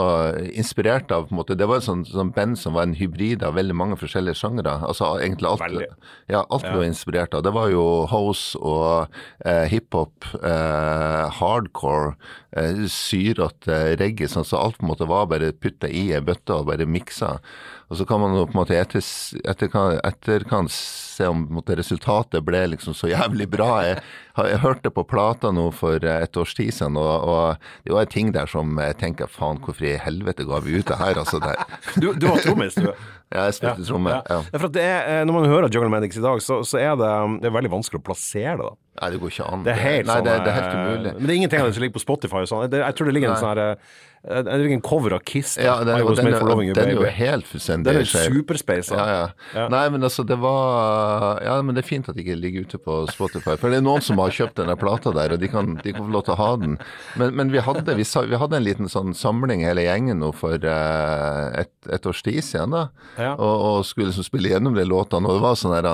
inspirert av på en måte, Det var en sånn, sånt band som var en hybrid av veldig mange forskjellige sjangere. Altså egentlig alt, veldig. ja, alt ble inspirert av. Det var jo house og eh, hiphop, eh, hardcore, eh, syrete reggae. Sånn, så alt på en måte var bare putta i ei bøtte og bare miksa. Og så kan man jo på en måte etter, etterkant, etterkant se om måte, resultatet ble liksom så jævlig bra. Jeg, jeg hørte på plata nå for et års tid siden, og, og det var ting der som jeg tenker faen, hvorfor i helvete ga vi ut det her? Altså, det. Du, du var trommis, du? Ja, jeg spilte ja, tromme. Ja. ja. eh, når man hører Jungle Medics i dag, så, så er det, det er veldig vanskelig å plassere det. da. Nei, det går ikke an. Det er helt, Nei, sånn, det, det er helt umulig. Men det er ingenting av det som ligger på Spotify og sånn. Jeg tror det ligger en sånn her det drikker en cover av Kiss. Ja, den, den, den, den er jo helt fullstendig Den er superspace. Ja, ja. ja. Nei, men altså, det var Ja, men det er fint at det ikke ligger ute på Spotify. For det er noen som har kjøpt denne plata der, og de kan, de kan få lov til å ha den. Men, men vi, hadde, vi, vi, hadde, en liten sånn samling hele gjengen nå for uh, et, et, års tid siden, da. Ja. Og, og, skulle liksom spille gjennom de låtene, og det var sånn her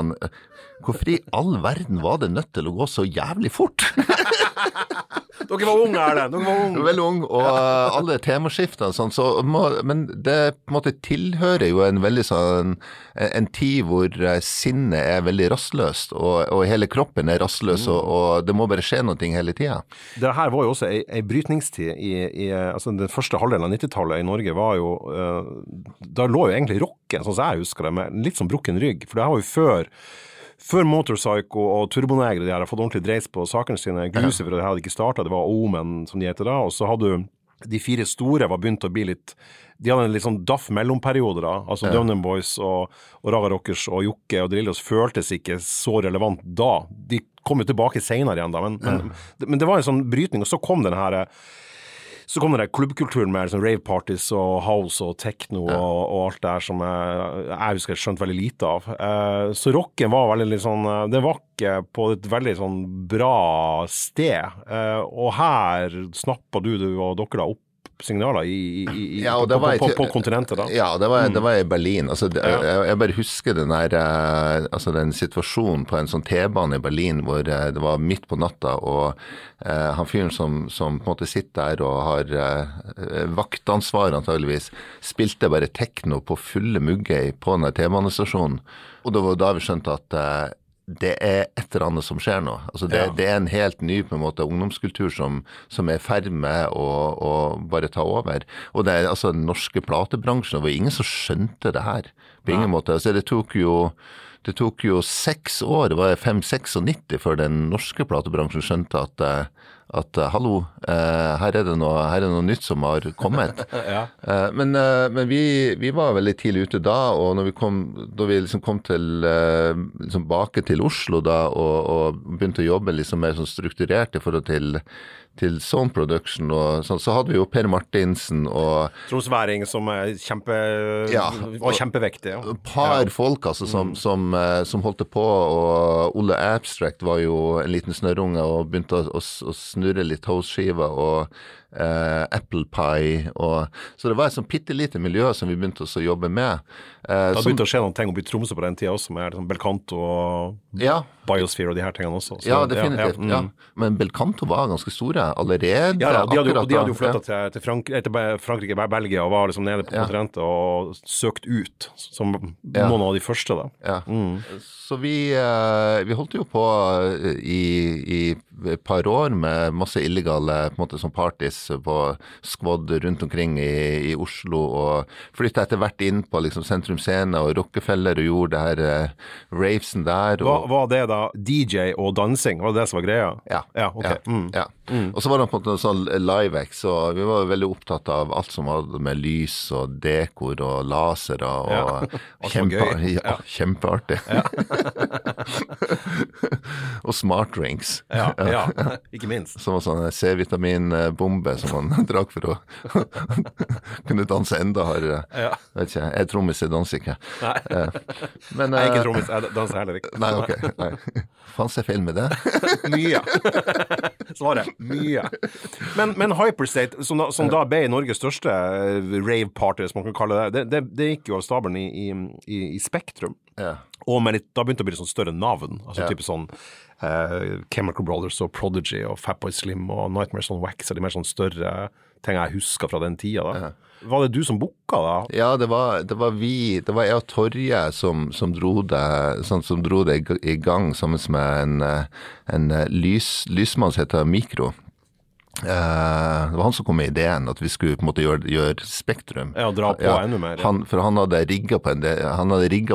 hvorfor i all verden var det nødt til å gå så jævlig fort? Dere var unge, Erlend. Dere var unge. Veldig unge, og uh, alle temaskiftene sånn, så må, men det på en måte tilhører jo en veldig sånn en tid hvor uh, sinnet er veldig rastløst, og, og, hele kroppen er rastløs, mm. og, og, det må bare skje noe hele tida. Det her var jo også ei, ei brytningstid i, i, altså Den første halvdelen av 90-tallet i Norge var jo uh, Da lå jo egentlig rocken, sånn som jeg husker det, med litt sånn brukken rygg. For det her var jo før før Motorpsycho og Turbonegre de har fått ordentlig dreis på sakene sine. Glucifer det hadde ikke starta, det var Omen som de heter da. Og så hadde du de fire store var begynt å bli litt De hadde en litt sånn daff mellomperiode, da. Altså ja. Dunham Boys og, og Raga Rockers og Jokke og Drillos føltes ikke så relevant da. De kom jo tilbake seinere igjen, da, men, ja. men, men, det var en sånn brytning. Og så kom den her så kom den der klubbkulturen med liksom rave-parties og house og ja. og, og, alt det her som jeg, jeg husker jeg skjønte veldig lite av. Uh, så rocken var veldig litt sånn Den Det var ikke på et veldig sånn bra sted. Uh, og her snappa du, du og dere da opp signaler i, i, ja, på, på, på, på, kontinentet, da? Ja, det var, det var i Berlin. Altså, det, ja. jeg, jeg, bare husker den, der, eh, altså, den situasjonen på en sånn T-bane i Berlin hvor eh, det var midt på natta, og uh, han fyren som, som, på en måte sitter der og har uh, vaktansvar, antageligvis, spilte bare tekno på fulle mugger på den T-banestasjonen. Og det var da vi skjønte at uh, det er et eller annet som skjer nå. Altså det, ja. det, er en helt ny på en måte ungdomskultur som, som er i ferd med å, å, bare ta over. Og det er altså den norske platebransjen, det var ingen som skjønte det her. På ingen ja. måte. Altså det tok jo det tok jo seks år, det var 5-96 før den norske platebransjen skjønte at at uh, hallo, uh, her, er noe, her, er det noe, nytt som har kommet. ja. men, men vi, vi, var veldig tidlig ute da, og når vi kom, da vi liksom kom til, liksom til Oslo da, og, og begynte å jobbe liksom mer sånn strukturert i forhold til til Zone Production og sånn, så hadde vi jo Per Martinsen og Trosværing som er kjempe, ja, var kjempevektig. Ja. par ja. folk altså som, mm. som, eh, som, holdt på, og Ole Abstract var jo en liten snørrunge og begynte å, å, å snurre litt hoseskiver. og Uh, Apple Pie og Så det var et sånn bitte lite miljø som vi begynte å jobbe med. Eh, det begynte å skje noen ting oppe i Tromsø på den tida også, med liksom Belcanto og ja. Biosphere og de her tingene også. Så, ja, definitivt. Ja, ja. Mm. Men Belcanto var ganske store allerede. Ja, de, hadde, de hadde jo flytta til, til Frank til Frankrike, Belgia, og var liksom nede på kontinentet og søkt ut, som noen av de første, da. Mm. Så vi, eh, vi, holdt jo på i, i et par år med masse illegale på en måte, som parties på squad rundt omkring i, i, Oslo, og flytta etter hvert inn på liksom, Sentrum Scene og Rockefeller og gjorde det her uh, ravesen der. Og... Hva var det da? DJ og dansing, var det det som var greia? Ja. ja, okay. ja, mm. ja. Mm. Og så var det på en måte sånn live-X, og vi var veldig opptatt av alt som hadde med lys og dekor og lasere og ja. kjempe, ja, kjempeartig. og smartdrinks. Ja, ja, ikke minst. Som var sånn C-vitaminbombe som man drakk for å kunne danse enda hardere. Ja. Vet ikke, jeg er trommis, jeg danser ikke. Nei. Eh, men, jeg er ikke eh, trommis, jeg danser heller ikke. Nei, ok. Nei. Fantes det feil med det? Mye. Svaret mye. Men, men Hyperstate, som, da, som da ble Norges største eh, rave-party, som man kan kalle det, det, det, det gikk jo av stabelen i, i, i Spektrum. Ja. Og litt, da begynte det å bli sånn større navn. Altså ja. type sånn uh, Chemical Brothers og Prodigy og Fatboy Slim og Nightmares on Wax og de mer sånn større ting jeg husker fra den tida. da. Ja. Var det du som booka, da? Ja, det var, det var, vi, det var jeg og Torje som, som, dro det, sånn, som dro det i gang sammen med en, eh, en eh, lys, lysmann som heter Mikro. Uh, det var han som kom med ideen at vi skulle på en måte gjøre, gjøre Spektrum. Ja, dra på ja, enda mer. Ja. Han, for han hadde rigga på,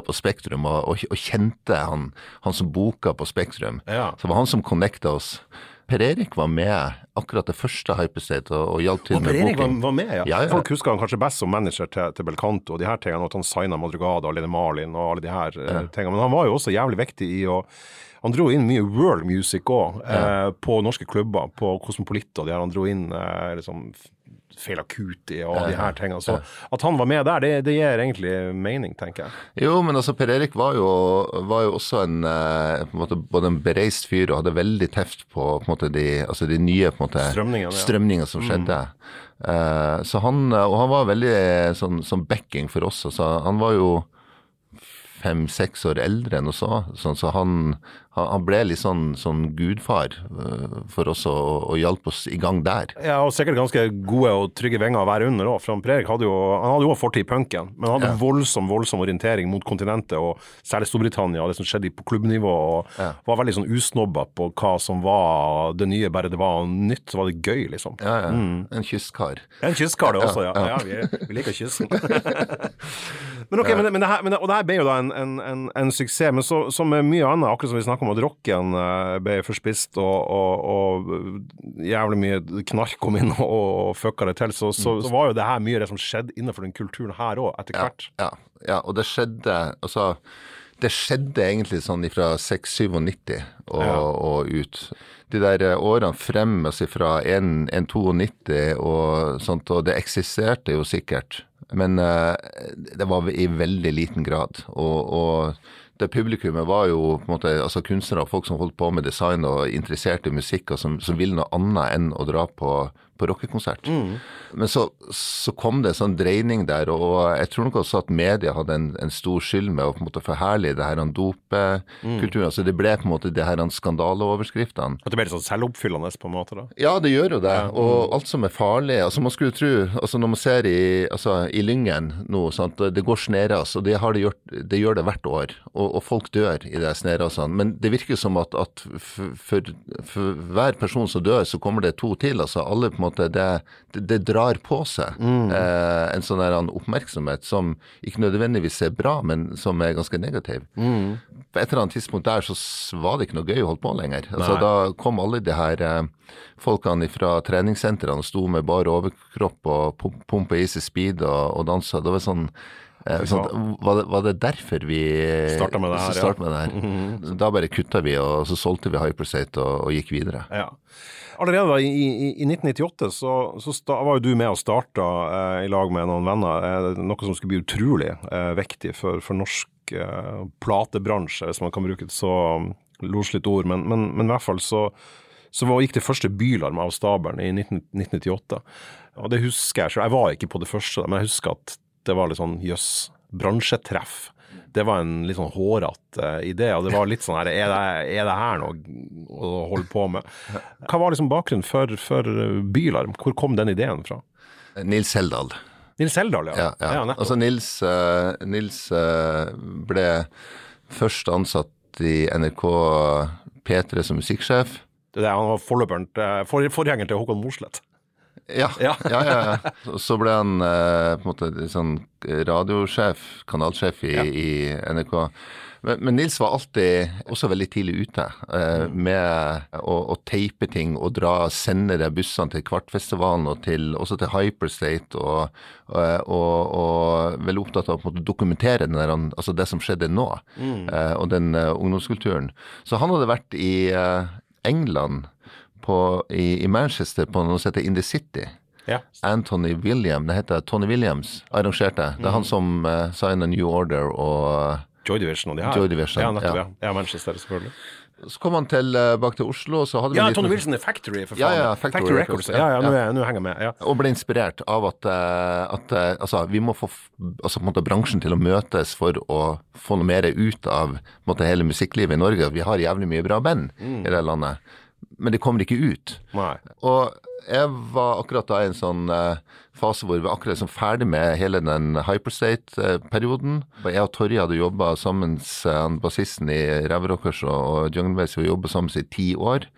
på Spektrum, og, og, og kjente han, han, som boka på Spektrum. Ja. Så det var han som connecta oss. Per Erik var med akkurat det første Hyperstate og, og hjalp til og med boking. Per Erik var, med, ja. ja, ja. Folk husker han kanskje best som manager til, til Belcanto og de her tingene, og at han signa Madrugada og Lene Marlin og alle de her eh, ja. tingene. Men han var jo også jævlig viktig i å han dro inn mye world music òg, eh, på norske klubber, på Cosmopolita. og de her. Han dro inn eh, liksom Fela i og de her tingene. Så at han var med der, det, det, gir egentlig mening, tenker jeg. Jo, men altså Per Erik var jo, var jo også en, på en måte, både en bereist fyr og hadde veldig teft på, på måte, de, altså de, nye strømningene, ja. strømninger som skjedde. Mm. Uh, så han, og han var veldig sånn, sånn backing for oss. Altså, han var jo fem-seks år eldre enn oss òg, sånn, så han, han ble litt sånn, sånn gudfar uh, for oss og, og hjalp oss i gang der. Ja, og sikkert ganske gode og trygge vinger å være under òg. For han hadde jo han hadde jo fortid i punken, men han hadde ja. voldsom voldsom orientering mot kontinentet, og særlig Storbritannia og det som skjedde på klubbnivå. og ja. Var veldig sånn usnobba på hva som var det nye, bare det var nytt, så var det gøy, liksom. Ja, ja. Mm. En kystkar. En kystkar det også, ja. ja. vi, vi, liker kysten. men ok, men, men, det her, men det, og det her ble jo da en, en, en, en suksess. Men så, som mye annet, akkurat som vi snakker om at rocken eh, ble forspist og, og, og, jævlig mye knark kom inn og, fucka det til, så, så, så, var jo det her mye det som skjedde innenfor den kulturen her òg, etter hvert. Ja, ja, ja, og det skjedde altså det skjedde egentlig sånn fra 697 og, ja. og, ut. De der eh, årene frem altså fra 192 og sånt, og det eksisterte jo sikkert. Men uh, det var i veldig liten grad. Og, og det publikummet var jo på en måte, altså kunstnere og folk som holdt på med design og interesserte i musikk, og som, som ville noe annet enn å dra på, på rockekonsert. Mm. Men så, så, kom det en sånn dreining der, og jeg tror nok også at media hadde en, en stor skyld med å på en måte forherlige det her dopekulturen. Mm. Altså det ble på en måte det her skandaleoverskriftene. At det ble litt sånn selvoppfyllende på en måte? da? Ja, det gjør jo det. Ja. Og alt som er farlig altså Man skulle tro, altså når man ser i, altså, i Lyngen nå, sant? det går sneras, og det, det, gjort, det, gjør det hvert år. Og, og folk dør i det snerasene. Men det virker som at, at for, for, for, hver person som dør, så kommer det to til. altså alle på en måte, det, det drar på seg mm. eh, en sånn der oppmerksomhet som ikke nødvendigvis er bra, men som er ganske negativ. Mm. På et eller annet tidspunkt der så var det ikke noe gøy å holde på lenger. Altså, da kom alle de her eh, folkene fra treningssentrene og sto med bare overkropp og pumpa i seg speed og, og dansa. Det var sånn sånn, var, det, var, det, derfor vi starta med det her? Ja. Med det her. Mm -hmm. Da bare kutta vi, og så solgte vi Hyperstate og, og gikk videre. Ja. Allerede i, i, i, 1998 så, så sta, var jo du med og starta eh, i lag med noen venner eh, noe som skulle bli utrolig eh, viktig for, for norsk eh, platebransje, hvis man kan bruke et så um, loslitt ord. Men, men, men, i hvert fall så, så var, gikk det første Bylarm av stabelen i 19, 1998. Og det husker jeg selv. Jeg var ikke på det første, men jeg husker at det var litt sånn jøss, bransjetreff. Det var en litt sånn hårete uh, idé, og det var litt sånn her er det, er det her noe å holde på med? Hva var liksom bakgrunnen for, for Bylarm? Hvor kom den ideen fra? Nils Heldal. Nils Heldal, ja. ja, ja. ja altså Nils, uh, Nils uh, ble først ansatt i NRK P3 som musikksjef. Det er Han var forløperen, for, forgjengeren til Håkon Mosleth. Ja, ja, ja. ja, Så ble han eh, på en måte sånn radiosjef, kanalsjef i, i NRK. Men, men, Nils var alltid også veldig tidlig ute eh, med å, å, teipe ting og dra, sendere bussene til Kvartfestivalen og til, også til Hyperstate. Og, og, og, og veldig opptatt av å dokumentere der, altså det som skjedde nå, mm. eh, og den uh, ungdomskulturen. Så han hadde vært i uh, England på, i, i, Manchester på noe som heter In the City. Ja. Anthony William, det heter Tony Williams, arrangerte. Det er han mm. som uh, signa New Order og Joy Division og de her. Joy Division, ja, nettopp, ja. ja. Manchester, selvfølgelig. Så kom han til, uh, bak til Oslo, så hadde vi Ja, Tony Wilson er Factory, for faen. Ja, ja, Factory, Factory Records. Ja, ja, nå, ja. nå henger jeg med. Ja. Og ble inspirert av at, at altså, vi må få altså, måte, bransjen til å møtes for å få noe mer ut av måte, hele musikklivet i Norge. Vi har jævlig mye bra band mm. i det landet men det kommer ikke ut. Nei. Og jeg var akkurat da i en sånn uh, fase hvor vi var akkurat sånn ferdig med hele den Hyperstate-perioden. Jeg og Torje hadde jobba sammen, uh, bassisten i Ræverockers og, Jungle Base, vi jobba sammen i ti år.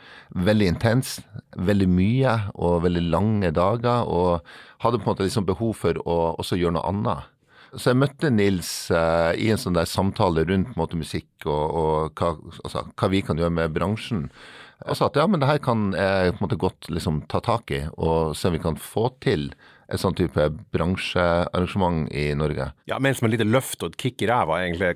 Veldig intens, veldig mye og veldig lange dager. Og hadde på en måte liksom behov for å også gjøre noe annet. Så jeg møtte Nils uh, i en sånn der samtale rundt måte, musikk og, og hva, altså, hva vi kan gjøre med bransjen og sa at ja, men det her kan jeg på en måte godt liksom ta tak i og se om vi kan få til et sånn type bransjearrangement i Norge. Ja, Men som et lite løft og et kick i ræva egentlig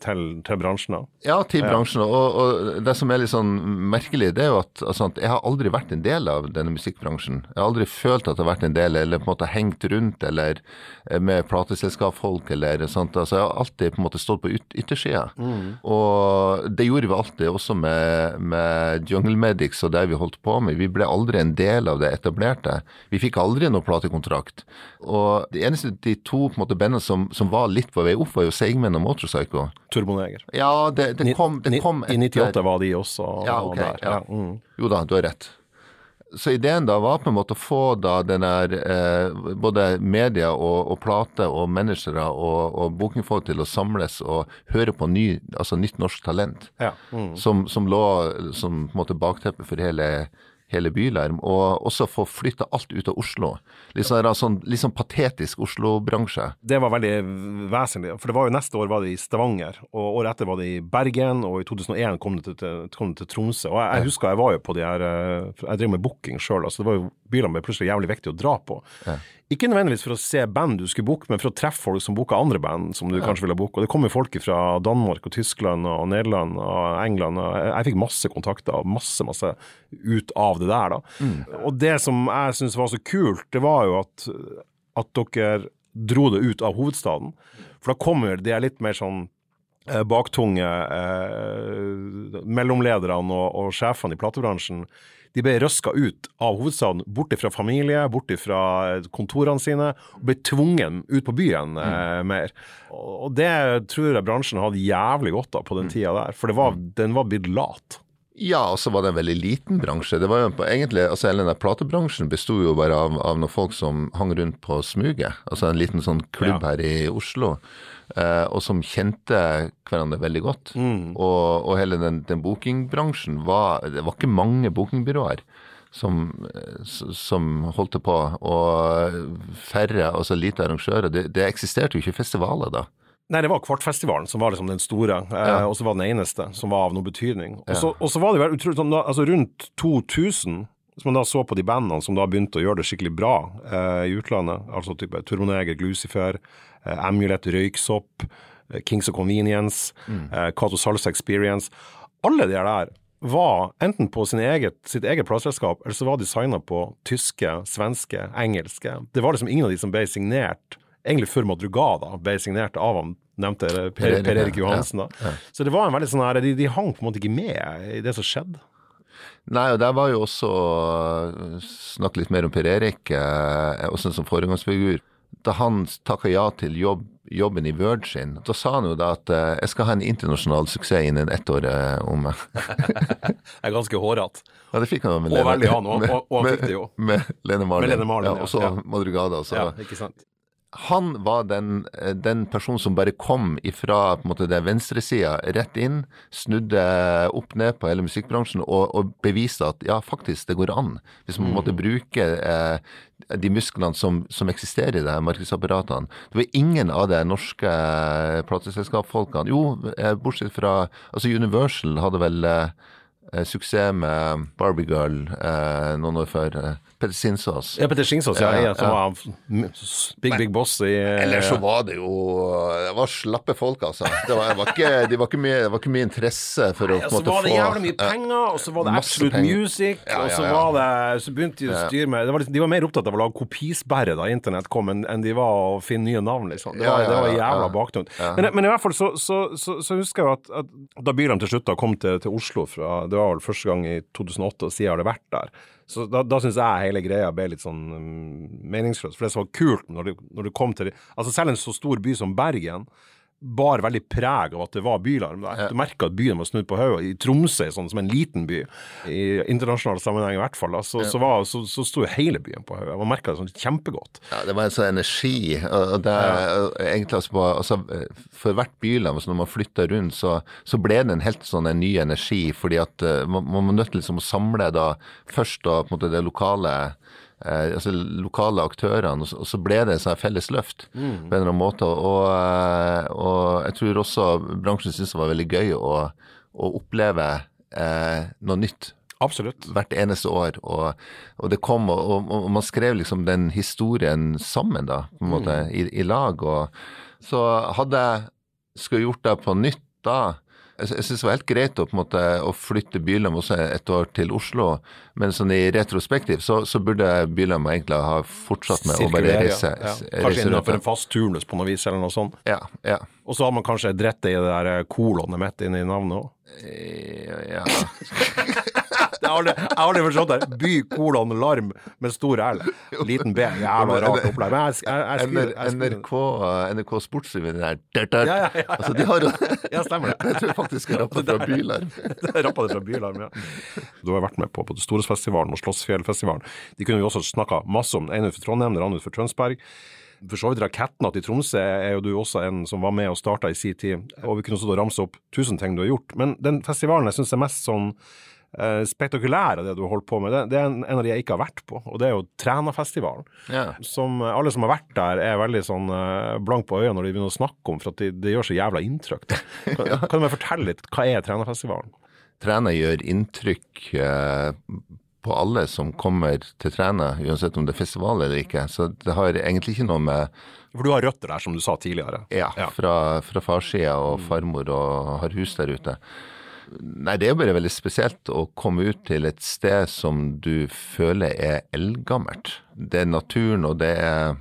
til, til bransjen? da? Ja, til bransjen. Og, og, det som er litt sånn merkelig, det er jo at altså, jeg har aldri vært en del av denne musikkbransjen. Jeg har aldri følt at jeg har vært en del, eller på en måte hengt rundt, eller eh, med plateselskapsfolk, eller sånt. Altså, jeg har alltid på en måte stått på yt yttersida. Mm. Og det gjorde vi alltid, også med, med Jungle Medics og det vi holdt på med. Vi ble aldri en del av det etablerte. Vi fikk aldri noe platekontrakt kontrakt. Og det eneste de to på en måte bandene som, som var litt på vei opp, var jo Seigmen og Motorpsycho. Turboneger. Ja, det, det kom, det kom I 98 var de også Ja, okay, der. ja. Mm. Jo da, du har rett. Så ideen da var på en måte å få da den der eh, både media og, og plate og managere og, og bookingfolk til å samles og høre på ny, altså nytt norsk talent. Ja. Mm. Som, som lå som på en måte bakteppet for hele, hele Bylarm. Og også få flytta alt ut av Oslo. Litt sånn, sånn, litt sånn patetisk Oslo-bransje. Det var veldig vesentlig. For det var jo neste år var det i Stavanger, og året etter var det i Bergen, og i 2001 kom det til, kom det til Tromsø. Og jeg, jeg husker jeg var jo på de her eh, Jeg drev med booking sjøl, altså det var jo byene ble plutselig jævlig viktig å dra på. Ja. Ikke nødvendigvis for å se band du skulle booke, men for å treffe folk som booka andre band som du kanskje ville booke. Og det kom jo folk fra Danmark og Tyskland og Nederland og England. Og jeg, jeg fikk masse kontakter og masse, masse ut av det der, da. Og det som jeg syns var så kult, det var jo at, at dere dro det ut av hovedstaden. For da kommer de litt mer sånn eh, baktunge eh, mellomlederne og, og sjefene i platebransjen. De ble røska ut av hovedstaden, bort fra familie, bort fra kontorene sine, og ble tvungen ut på byen eh, mer. Og det tror jeg bransjen hadde jævlig godt av på den tida der, for det var, den var blitt lat. Ja, og så var det en veldig liten bransje. Det var jo egentlig, altså Hele den der platebransjen besto jo bare av, av noen folk som hang rundt på smuget. Altså en liten sånn klubb Ja. her i Oslo. Eh, og som kjente hverandre veldig godt. Mm. Og, og hele den, den bookingbransjen var Det var ikke mange bookingbyråer som, eh, som holdt på. Og færre, altså lite arrangører. Det, det eksisterte jo ikke festivaler da. Nei, det var Kvartfestivalen som var liksom den store, eh, Ja. og så var den eneste som var av noe betydning. Og så, og så var det vel utrolig sånn, altså rundt 2000, hvis man da så på de bandene som da begynte å gjøre det skikkelig bra eh, i utlandet, altså type Turboneger, Glucifer, eh, Amulet, Røyksopp, eh, Kings of Convenience, eh, Cato Salsa Experience, alle de der var enten på sin eget, sitt eget plateselskap, eller så var de signa på tyske, svenske, engelske. Det var liksom ingen av de som ble signert, egentlig før Madrugada ble signert av han nevnte Per, Per Erik. Johansen. da. Så det var en veldig sånn her, de, de hang på en måte ikke med i det som skjedde. Nei, og der var jo også Snakk litt mer om Per Erik, eh, også som foregangsfigur. Da han takka ja til jobb, jobben i Virgin, da sa han jo da at eh, jeg skal ha en internasjonal suksess innen ett år eh, om meg. Det er ganske hårete. Ja, det fikk han med Og veldig han, og- og- og han fikk det jo. Med, med Lene Marlin. Med Lene Marlin, ja, og så ja. Madrugada. Så. Ja, ikke sant. Han var den, eh, den personen som bare kom ifra på en måte, det venstresida rett inn, snudde opp ned på hele musikkbransjen og, og beviste at ja, faktisk, det går an. Hvis man måtte bruke eh, de musklene som, som eksisterer i de her markedsapparatene. Det var ingen av de norske eh, plateselskapsfolkene Jo, eh, bortsett fra Altså Universal hadde vel eh, suksess med Barbie Girl eh, noen år før. Eh, Petter Sinsås. Ja, Petter Sinsås, ja, Ja, som var big, big boss i Ellers så var det jo Det var slappe folk, altså. Det var, var ikke, de var ikke mye, det var ikke mye interesse for å på en så var det jævlig mye penger, og så var det Absolute. Music, og så var det Så begynte de å styre med det var De var mer opptatt av å lage kopisperre da internett kom, enn en de var å finne nye navn, liksom. Det var, det var jævla baktungt. Men, men i hvert fall så, så, så, så husker jeg at, at da Byram til slutt da kom til, til Oslo fra Det var vel første gang i 2008, og siden har det vært der. Så da, da syns jeg hele greia ble litt sånn um, meningsløs. For det som var kult når du, når du kom til det. Altså selv en så stor by som Bergen bar veldig preg av at det var bylarm der. Du merka at byen var snudd på hodet. I Tromsø, sånn som en liten by, i internasjonal sammenheng i hvert fall, da, så, så, var, så, så sto hele byen på hodet. Man merka det sånn kjempegodt. Ja, det var en sånn energi. og det, ja. egentlig altså, altså, For hvert bylarm, altså når man flytta rundt, så, så ble det en helt sånn en ny energi. fordi at eh, man, man var nødt til liksom å samle da først da på en måte det lokale altså lokale aktørene, og så, ble det sånn felles løft på en eller annen måte. Og, eh, og jeg tror også bransjen syntes det var veldig gøy å, å oppleve eh, noe nytt Absolutt. hvert eneste år. Og, og det kom, og, og, man skrev liksom den historien sammen, da, på en måte, i, i lag. Og så hadde jeg skulle gjort det på nytt da jeg, jeg syns det var helt greit å, måte, å flytte Bylam også et år til Oslo, men sånn i retrospektiv så, så burde Bylam egentlig ha fortsatt med å bare reise, ja. ja. Kanskje innenfor en fast turnus på noe vis, eller noe sånt. Ja, ja. Og så har man kanskje dritt i det der kolonet mitt inni i navnet òg. Ja. ja. Aldri, jeg har aldri forstått det. By, kolon, larm med stor L. Liten B. Jævla rart opplegg. Men jeg, jeg, jeg, skriver, jeg skriver. NRK, NRK Sportsrevyen der der, der. Ja, ja, ja. Altså, de har Ja, stemmer det. Jeg tror faktisk jeg rappa fra Bylarm. Rappa det fra Bylarm, ja. Du har vært med på både Storesfestivalen og Slottsfjellfestivalen. De kunne vi også snakka masse om. En utenfor Trondheim, den andre utenfor Tønsberg. For så vidt Rakettnatt i Tromsø er jo du også en som var med og starta i sin tid. Og vi kunne også da ramse opp tusen ting du har gjort. Men den festivalen jeg syns er mest sånn eh, spektakulær det du holdt på med, det, det er en, en av de jeg ikke har vært på. Og det er jo Trænafestivalen. Ja. Som eh, alle som har vært der, er veldig sånn eh, blank på øynene når de begynner å snakke om, for at det de gjør så jævla inntrykk. Kan, Kan, kan du meg fortelle litt, hva er Trænafestivalen? Træna gjør inntrykk eh, på alle som kommer til Træna, uansett om det er festival eller ikke. Så det har egentlig ikke noe med For du har røtter der, som du sa tidligere. Ja, Ja. fra, fra farssida og farmor og har hus der ute. Nei, det er jo bare veldig spesielt å komme ut til et sted som du føler er eldgammelt. Det er naturen, og det er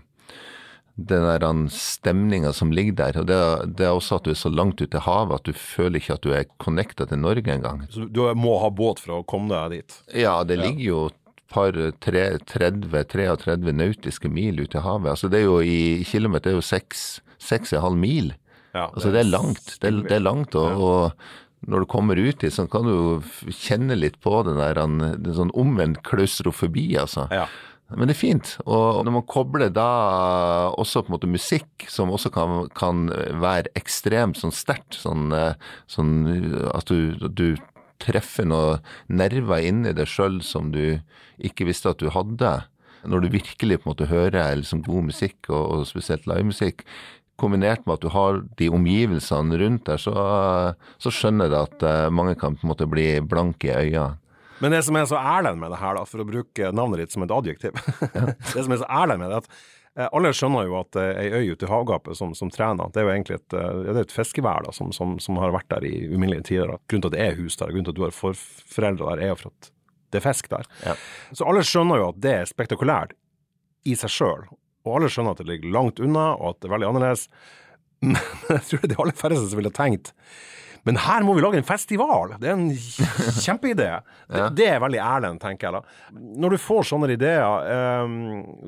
den stemninga som ligger der. Og det, er- det er også at du er så langt ute i havet at du føler ikke at du er connecta til Norge engang. Så du må ha båt for å komme deg dit. Ja, det ligger jo et par tre, 30-33 nautiske mil ute i havet. Altså det er jo i, kilometer det er jo seks, seks og en halv mil. Ja, Altså det er langt. Det er, det er langt, og, og når du kommer ut dit, så kan du kjenne litt på den der den sånn omvendt klaustrofobi, altså. Ja. Men det er fint. Og når man kobler da også på en måte musikk, som også kan, kan være ekstremt sånn sterkt, sånn, eh, sånn at du, du treffer noen nerver inni deg sjøl som du ikke visste at du hadde. Når du virkelig på en måte hører liksom god musikk, og, og spesielt livemusikk, kombinert med at du har de omgivelsene rundt deg, så, så skjønner jeg at eh, mange kan på en måte bli blanke i øynene. Men det som er så ærlig med det her, da, for å bruke navnet ditt som et adjektiv Det som er så ærlig med det, at eh, alle skjønner jo at eh, ei øy ute i havgapet som, som trener, det er jo egentlig et, det er et fiskevær da, som, som, som har vært der i uminnelige tider. Da. Grunnen til at det er hus der, grunnen til at du har forforeldre der, er jo for at det er fisk der. Ja. Så alle skjønner jo at det er spektakulært i seg sjøl, og alle skjønner at det ligger langt unna, og at det er veldig annerledes. Men jeg tror det er de aller færreste som ville tenkt men her må vi lage en festival! Det er en kjempeidé. Det, det er veldig Erlend, tenker jeg da. Når du får sånne ideer, eh,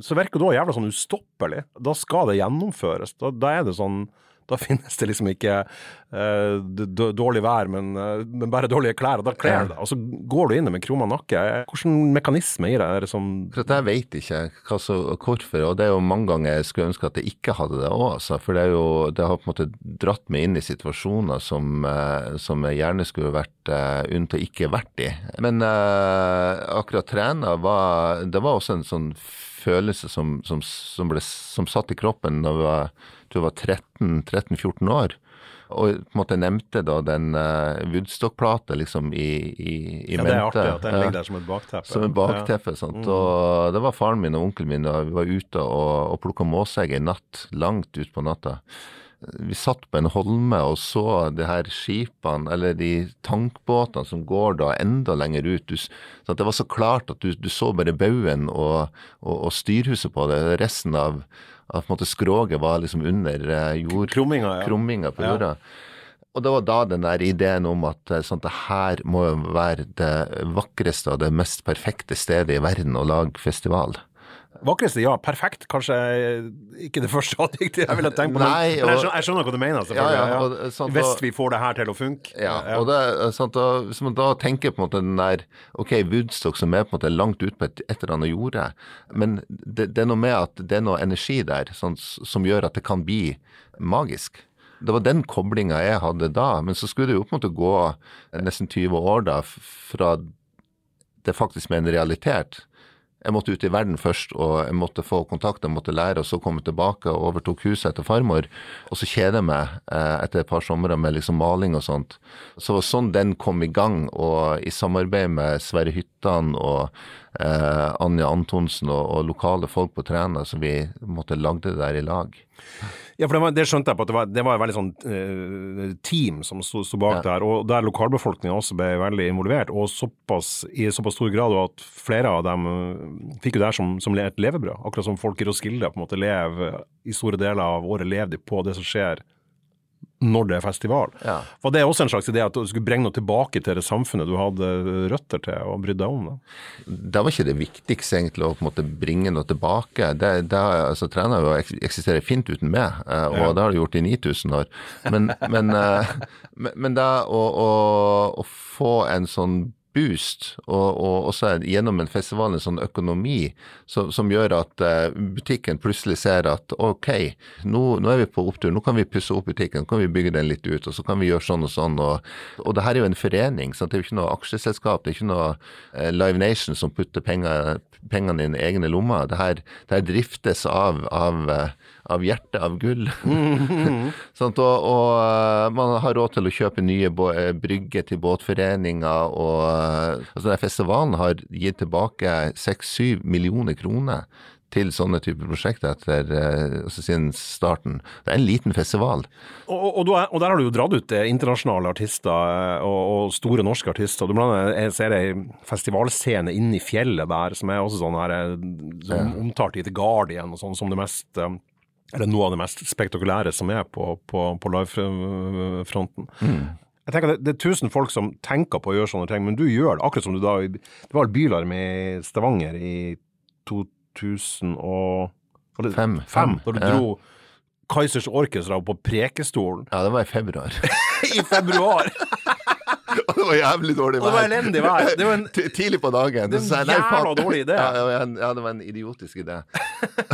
så virker det òg jævla sånn ustoppelig. Da skal det gjennomføres. Da, da er det sånn da finnes det liksom ikke d- dårlig vær, men, uh, men bare dårlige klær. Og da kler det. Og så går du inn med krumma nakke. Hvilken mekanisme i det er det som For jeg vet ikke hva så, hvorfor, og det er jo mange ganger jeg skulle ønske at jeg ikke hadde det òg, altså. For det jo Det har på en måte dratt meg inn i situasjoner som, eh, som jeg gjerne skulle vært uh, unnt å ikke vært i. Men akkurat trena var Det var også en sånn følelse som, som, som, ble, som satt i kroppen da vi var, jeg var 13-14 år. Og på en måte nevnte da den uh, Woodstock-plata liksom i, i, i Ja, det er artig at den ligger der som et bakteppe. Som et bakteppe. sant? Og det var faren min og onkelen min, og vi var ute og, og plukka måsegg en natt, langt utpå natta. Vi satt på en holme og så de her skipene, eller de tankbåtene som går da enda lenger ut. Du, så? Det var så klart at du, du så bare baugen og, og, og styrhuset på det. Resten av, av på en måte skroget var liksom under eh, jord Krumminga, ja. krumminga på Ja. jorda. Og det var da den der ideen om at eh, sånn, det her må være det vakreste og det mest perfekte stedet i verden å lage festival. Vakreste, ja. Perfekt. Kanskje ikke det første adjektivet jeg ville tenkt på, men, Nei, men jeg, skjønner, jeg skjønner hva du mener. Ja, ja, og, sant, Hvis vi får det her til å funke. Ja, og det, er sant, og, Hvis man da tenker på en måte den der Ok, Woodstock som er på en måte langt ut på et, et eller annet jorde, men det, det er noe med at det er noe energi der sånn, som gjør at det kan bli magisk. Det var den koblinga jeg hadde da, men så skulle det jo på en måte gå nesten 20 år da fra det faktisk med en realitet. Jeg måtte ut i verden først, og jeg måtte få kontakt, jeg måtte lære, og så komme tilbake og overtok huset etter farmor. Og så kjeder jeg meg eh, etter et par somre med liksom maling og sånt. Så det var sånn den kom i gang, og i samarbeid med Sverre Hyttan og eh, Anja Antonsen og, og lokale folk på Træna, så vi måtte lagde det der i lag. Ja, for det, var, det skjønte jeg på at det var, det var et veldig sånn uh, team som sto, bak Ja. der, og der lokalbefolkninga også ble veldig involvert, og såpass, i såpass stor grad at flere av dem eh, fikk jo det her som, som et levebrød. Akkurat som folk i Roskilde på en måte lever i store deler av året lever de på det som skjer når det er festival. Ja. Var det også en slags idé at du skulle bringe noe tilbake til det samfunnet du hadde røtter til og brydde deg om? Da? Det var ikke det viktigste egentlig å på en måte bringe noe tilbake. Det, det, altså, å eksisterer fint uten meg, eh, og Ja. det har det gjort i 9000 år. Men, men, eh, men, men det å, å, å få en sånn boost, og, og også gjennom en festival en sånn økonomi som, som gjør at eh, butikken plutselig ser at ok, nå, nå er vi på opptur, nå kan vi pusse opp butikken, nå kan vi bygge den litt ut, og så kan vi gjøre sånn og sånn. Og, og det her er jo en forening, sant? det er jo ikke noe aksjeselskap, det er ikke noe eh, Live Nation som putter penger, pengene i egne lommer. Det her, det her driftes av, av, eh, av hjertet av gull. sånn, og, og eh, man har råd til å kjøpe nye eh, brygger til båtforeninger, og eh, altså festivalen har gitt tilbake 6-7 millioner kroner til sånne typer prosjekter etter altså siden starten. Det er en liten festival. Og, og, er- og der har du jo dratt ut internasjonale artister og, og store norske artister. Du blant annet jeg ser ei festivalscene inne i fjellet der som er også sånn her som som omtalt i The Guardian og sånn som det mest eller noe av det mest spektakulære som er på, på, på livefronten. Jeg tenker det, det er tusen folk som tenker på å gjøre sånne ting, men du gjør det. Akkurat som du da Det var Bylarm i Stavanger i 2005. det Fem. Fem, da du Ja. dro Kaizers Orkestra på Prekestolen Ja, det var i februar. i februar! Og det var jævlig dårlig Og det var elendig vær. Det var en- Tidlig på dagen. Det var en jævla dårlig idé. Ja, det var en, ja, det var en idiotisk idé.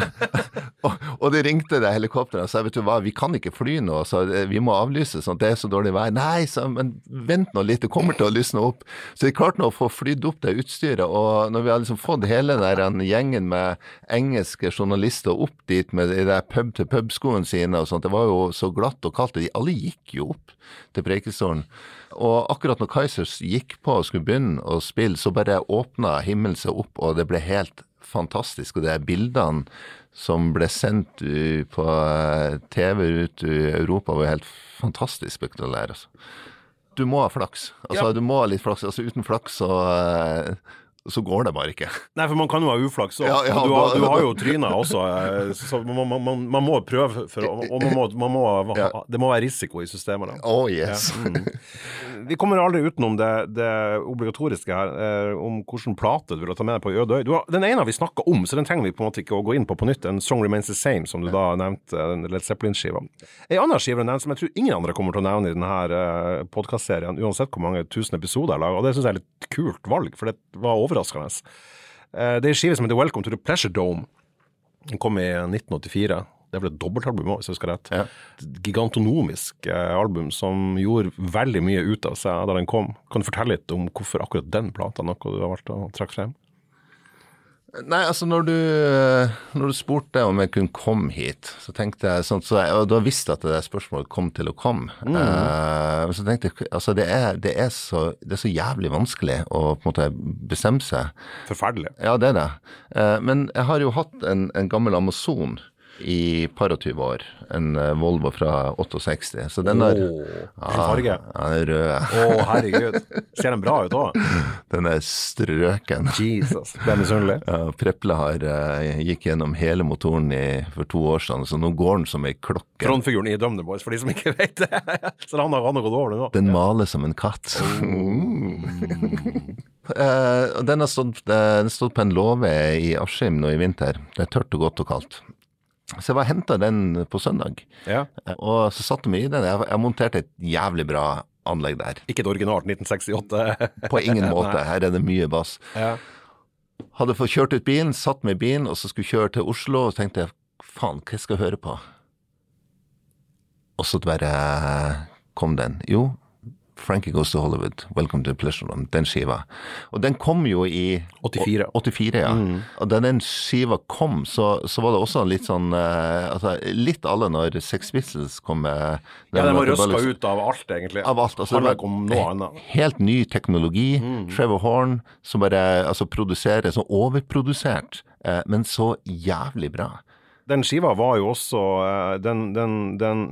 og, og det ringte det helikopteret og sa vet du hva, vi kan ikke fly nå, så eh, vi må avlyse sånn, det er så dårlig vær. Nei, så, men vent nå litt, det kommer til å lysne opp. Så de klarte nå å få flydd opp det utstyret, og når vi har liksom fått hele den gjengen med engelske journalister opp dit med de pub-til-pub-skoene sine og sånt, det var jo så glatt og kaldt, og de alle gikk jo opp til Preikestolen. Og akkurat når Kaizers gikk på og skulle begynne å spille, så bare åpna himmelen seg opp, og det ble helt fantastisk. Og det er bildene som ble sendt uh, på uh, TV ut i Europa, var helt fantastisk spektakulære. Altså. Du må ha flaks. Altså, Ja. Du må ha litt flaks. Altså, uten flaks så, uh, så går det bare ikke. Nei, for man kan jo ha uflaks. Ja, ja, du, har, du har jo tryna også, eh, så man, man, man, må prøve, for, og man må, man må, Ja. det må være risiko i systemet. Da. Oh yes. Mm. Vi kommer aldri utenom det, det obligatoriske her, eh, om hvilken plate du vil ta med deg på Øde øy. Den ene har vi snakka om, så den trenger vi på en måte ikke å gå inn på på nytt. En Song Remains the Same, som du da nevnte, den Led Zeppelin-skiva. En annen skive som jeg tror ingen andre kommer til å nevne i denne podkastserien, uansett hvor mange tusen episoder jeg lager, og det syns jeg er litt kult valg, for det var overraskende. Eh, Det er en skive som heter Welcome to the Pleasure Dome. Den kom i 1984. Det er vel et dobbeltalbum òg, hvis jeg husker rett. Ja. Et gigantonomisk eh, album som gjorde veldig mye ut av seg da den kom. Kan du fortelle litt om hvorfor akkurat den plata noe du har valgt å trekke frem? Nei, altså når du, når du spurte om jeg kunne komme hit, så tenkte jeg sånn, så jeg, og da visste jeg at det spørsmålet kom til å komme. Mm. Uh, så tenkte jeg, altså det er, det, er så, det er så jævlig vanskelig å på en måte bestemme seg. Forferdelig. Ja, det er det. Uh, men jeg har jo hatt en, en gammel Amazon i par og 20 år. En eh, Volvo fra 68. Så den der oh, ja, farge. Ja, den er rød. Å, herregud. Ser den bra ut òg? Den er strøken. Jesus. den er misunnelig? Ja, Preple har uh, gikk gjennom hele motoren i, for to år siden, så nå går den som ei klokke. Frontfiguren i Dum Boys, for de som ikke vet det. Så han har, han gått over det nå. Den maler som en katt. Og den har stått, har stått på en låve i Askim nå i vinter. Det er tørt og godt og kaldt. Så jeg var henta den på søndag, Ja. eh, og så satte vi i den. Jeg, jeg monterte et jævlig bra anlegg der. Ikke et originalt 1968. På ingen måte. Her er det mye bass. Ja. Hadde fått kjørt ut bilen, satt meg i bilen, og så skulle kjøre til Oslo, og tenkte jeg faen, hva skal jeg høre på? Og så bare kom den. Jo, Frankie Goes to Hollywood, Welcome to the Pleasure Room, den skiva. Og den kom jo i 84. 84, ja. Og da den skiva kom, så, så var det også litt sånn uh, altså, Litt alle når Sex Pistols kom med Ja, den var røska ut av alt, egentlig. Av alt. Altså, det var noe annet. Helt ny teknologi. Trevor Horn som bare altså, produserer, så overprodusert, uh, men så jævlig bra. Den skiva var jo også eh, Den, den, den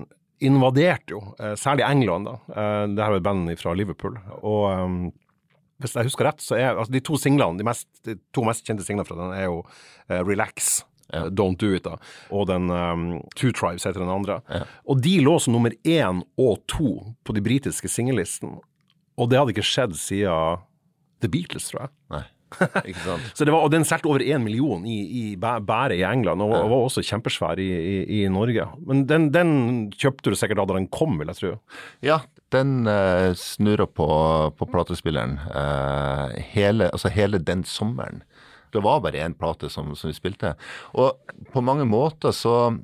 invaderte jo, eh, særlig England, da. Eh, Det her er et band fra Liverpool. Og eh, hvis jeg husker rett, så er altså, de to singlene, de, mest, de to mest kjente singlene fra den, er jo eh, Relax Don't Do It, da. Og den um, Two Tribes heter den andre. Og de lå som nummer én og to på de britiske singellistene. Og det hadde ikke skjedd siden The Beatles, tror jeg. Nei, ikke sant. Så det var, og den solgte over én million i, i, bare i England, og, og var også kjempesvær i, i, i Norge. Men den, den kjøpte du sikkert da den kom, vil jeg tro. Ja, den uh, snurra på, på platespilleren uh, hele, altså hele den sommeren. Det var bare én plate som, som vi spilte. Og på mange måter så,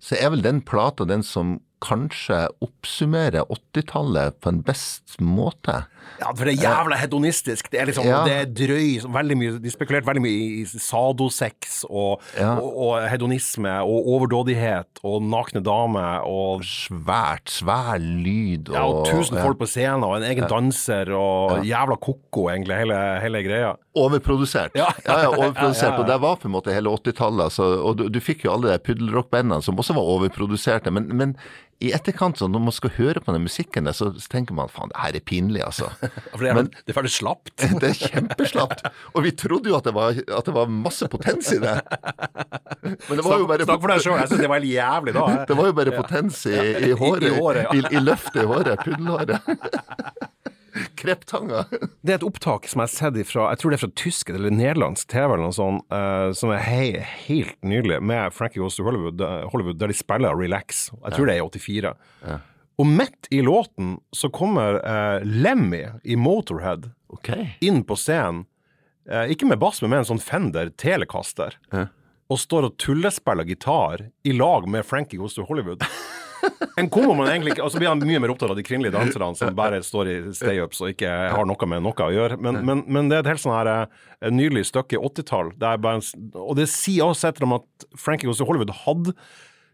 så er vel den plata den som kanskje oppsummerer 80-tallet på en best måte. Ja, for det er jævla hedonistisk. Det er liksom, Ja. det er drøy, veldig mye, de spekulerte veldig mye i sadosex og, Ja. og, og hedonisme og overdådighet og nakne damer og Svært, svær lyd. Og, ja, og tusen folk på scenen og en egen danser og jævla ko-ko, egentlig, hele, hele greia. Overprodusert. Ja. ja, overprodusert. Og det var på en måte hele 80-tallet. Altså, og du, du fikk jo alle de puddelrockbandene som også var overproduserte. Men, men i etterkant, så når man skal høre på den musikken, der, så, tenker man faen, det her er pinlig, altså. For det er, det er ferdig slapt. Det er kjempeslapt. Og vi trodde jo at det var, at det var masse potens i det. Men det var jo bare, Snakk for deg sjøl, jeg syns det var jævlig da. det var jo bare potens i, i håret. I håret, ja. I, i løftet i håret. Puddelhåret. Kreptanga. Det er et opptak som jeg har sett ifra, jeg tror det er fra tysk eller nederlandsk TV eller noe sånt, uh, som er hei, helt nydelig, med Frankie Goes to Hollywood, eh, Hollywood, der de spiller Relax. Jeg tror det er i 84. Og midt i låten så kommer uh, Lemmy i Motorhead okay. inn på scenen, Uh, ikke med bass, men med en sånn Fender Telecaster, Ja. og står og tullespiller gitar i lag med Frankie Goes to Hollywood. En kommer man egentlig ikke, og så blir han mye mer opptatt av de kvinnelige danserne som bare står i stay-ups og ikke har noe med noe å gjøre. Men, men, men det er et helt sånn her eh, nydelig stykke 80-tall. det er bare en s- Og det sier også etter om at Frankie Goes to Hollywood hadde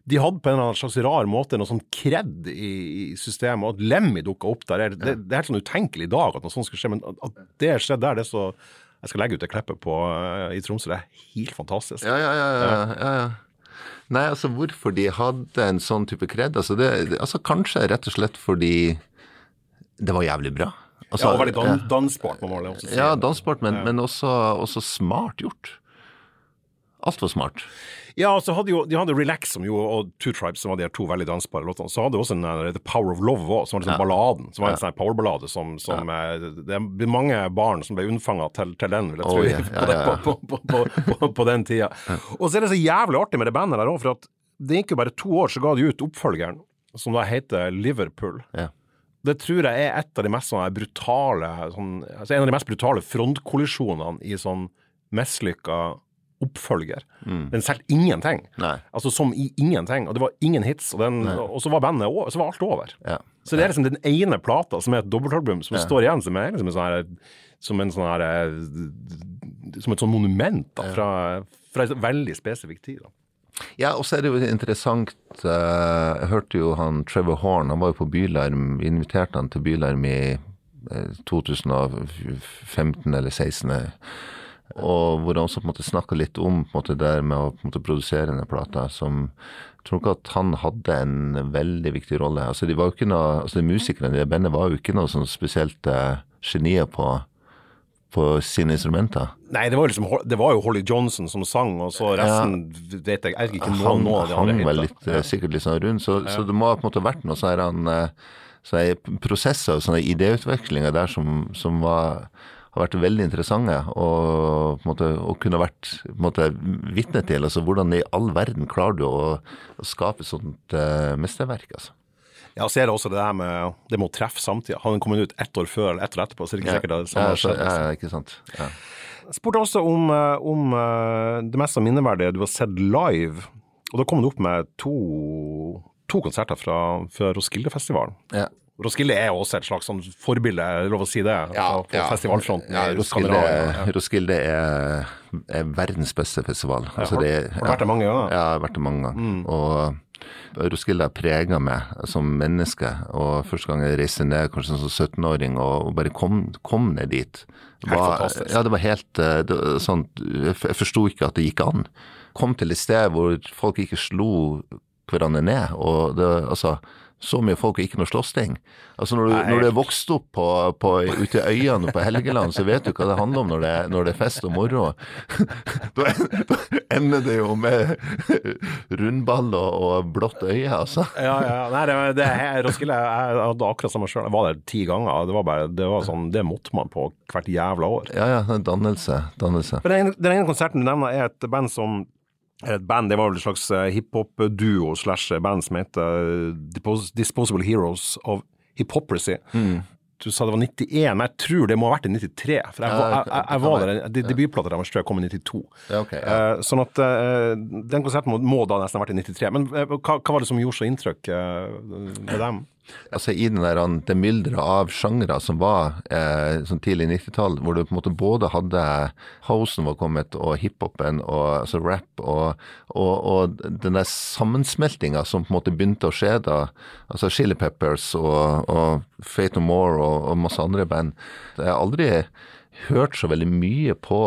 de hadde på en eller annen slags rar måte noe sånn kred i, systemet, og at Lemmy dukka opp der. Det, det er helt sånn utenkelig i dag at noe sånt skal skje, men at- det skjedde der, det er så Jeg skal legge ut det klippet eh, i Tromsø, det er helt fantastisk. Ja, ja. ja, ja, ja. Nei, altså hvorfor de hadde en sånn type kred? Altså, det, altså kanskje rett og slett fordi det var jævlig bra. Altså, Ja, og veldig dan dansbart, må man også si. Ja, dansbart, men, men også, også smart gjort. Altfor smart. Ja, og så hadde jo, de hadde Relax som jo, og Two Tribes, som var de to veldig dansbare låtene. Så hadde de også en uh, The Power of Love også, som var liksom balladen. Som var en sånn her powerballade som, som eh, Det er mange barn som ble unnfanga til, til den, vil jeg tro, ja, på, den- ja. På, på, på, på, på den tida. Og så er det så jævlig artig med det bandet der òg, for at det gikk jo bare to år, så ga de ut oppfølgeren, som da heter Liverpool. Ja. Det tror jeg er et av de mest sånne brutale sånn, altså En av de mest brutale frontkollisjonene i sånn mislykka oppfølger. Den solgte ingenting. Nei. Altså som i ingenting. Og det var ingen hits, og, den, og så var bandet over, så var alt over. Ja. Så det er liksom den ene plata som er et dobbeltalbum, som står igjen som, er liksom en sånn her, som en sånn her eh, Som et sånn monument da, fra, fra en veldig spesifikk tid. Da. Ja, og så er det jo interessant eh, Jeg hørte jo han Trevor Horn, han var jo på Bylarm. Vi inviterte han til Bylarm i eh, 2015 eller 2016. Og hvor han også på en måte snakka litt om på en måte det med å på en måte produsere denne plata. som jeg tror ikke at han hadde en veldig viktig rolle. Altså de var jo ikke noe, altså de Musikerne i det bandet var jo ikke noe sånn spesielt uh, genier på, på sine instrumenter. Nei, det var, liksom, det var jo Holly Johnson som sang, og så resten vet jeg, jeg ikke noe, han noe av de hang andre vel litt, eh, sikkert litt sånn rundt, så, så det må ha på en måte vært noe sånn her han, eh, sånne prosesser og sånne idéutvekslinger der som, som var, har vært veldig interessante og på en måte, og kunne vært måte vitne til. altså Hvordan i all verden klarer du å, å skape et sånt uh, mesterverk? altså. Ja, så er det også det der med det med å treffe samtidig. Hadde den kommet ut ett år før eller ett år etterpå, så er det ikke sikkert det samme ja, har så, skjedd. ja, ja, ikke sant. Ja. Jeg spurte også om, eh, om eh, det mest minneverdige du har sett live, og da kom du opp med to, to konserter fra, fra Roskilde-festivalen. Ja. Roskilde er jo også et slags sånn forbilde, lov å si det, på, på festivalfronten Ja, Roskilde. Roskilde er, er verdens beste festival. Altså, har- det, har du vært der mange ganger? Ja, har vært der mange ganger. Og Roskilde har prega meg som menneske. Og første gang jeg reiste ned kanskje som 17-åring og, bare kom, kom ned dit Helt fantastisk. Ja, det var helt eh, det, sånn jeg forsto ikke at det gikk an. Kom til et sted hvor folk ikke slo hverandre ned. Og det, altså, så mye folk og ikke noe slåssing. Altså når du, når du er vokst opp på, på, ute i øyene på Helgeland, så vet du hva det handler om når det, når det er fest og moro. da ender det jo med rundball og, og blått øye, altså. Ja, ja. Nei, det, det jeg, Roskilde, jeg hadde akkurat samme sjøl. Jeg var der ti ganger. Det var bare, det var sånn, det måtte man på hvert jævla år. Ja, ja. Dannelse. Dannelse. Men den, den ene konserten du nevner, er et band som et band, Det var vel en slags hiphop-duo slash band som heter Disposable Heroes of Hypocrisy. Mm. Du sa det var 91, men jeg tror det må ha vært i 93. For jeg, jeg, jeg, jeg var der, de, Debutplata deres tror jeg kom i 92. Ja, okay, ja. uh, sånn at uh, den konserten må, må, da nesten ha vært i 93. Men uh, hva, hva, var det som gjorde så inntrykk med dem? Altså I den der, det mylderet av sjangre som var eh, sånn tidlig 90-tall, hvor du på en måte både hadde housen var kommet, og hiphopen, og altså rap, og, og, og den der sammensmeltinga som på en måte begynte å skje da. Altså Chili Peppers og, og Fate No More og, og masse andre band. Jeg har aldri hørt så veldig mye på,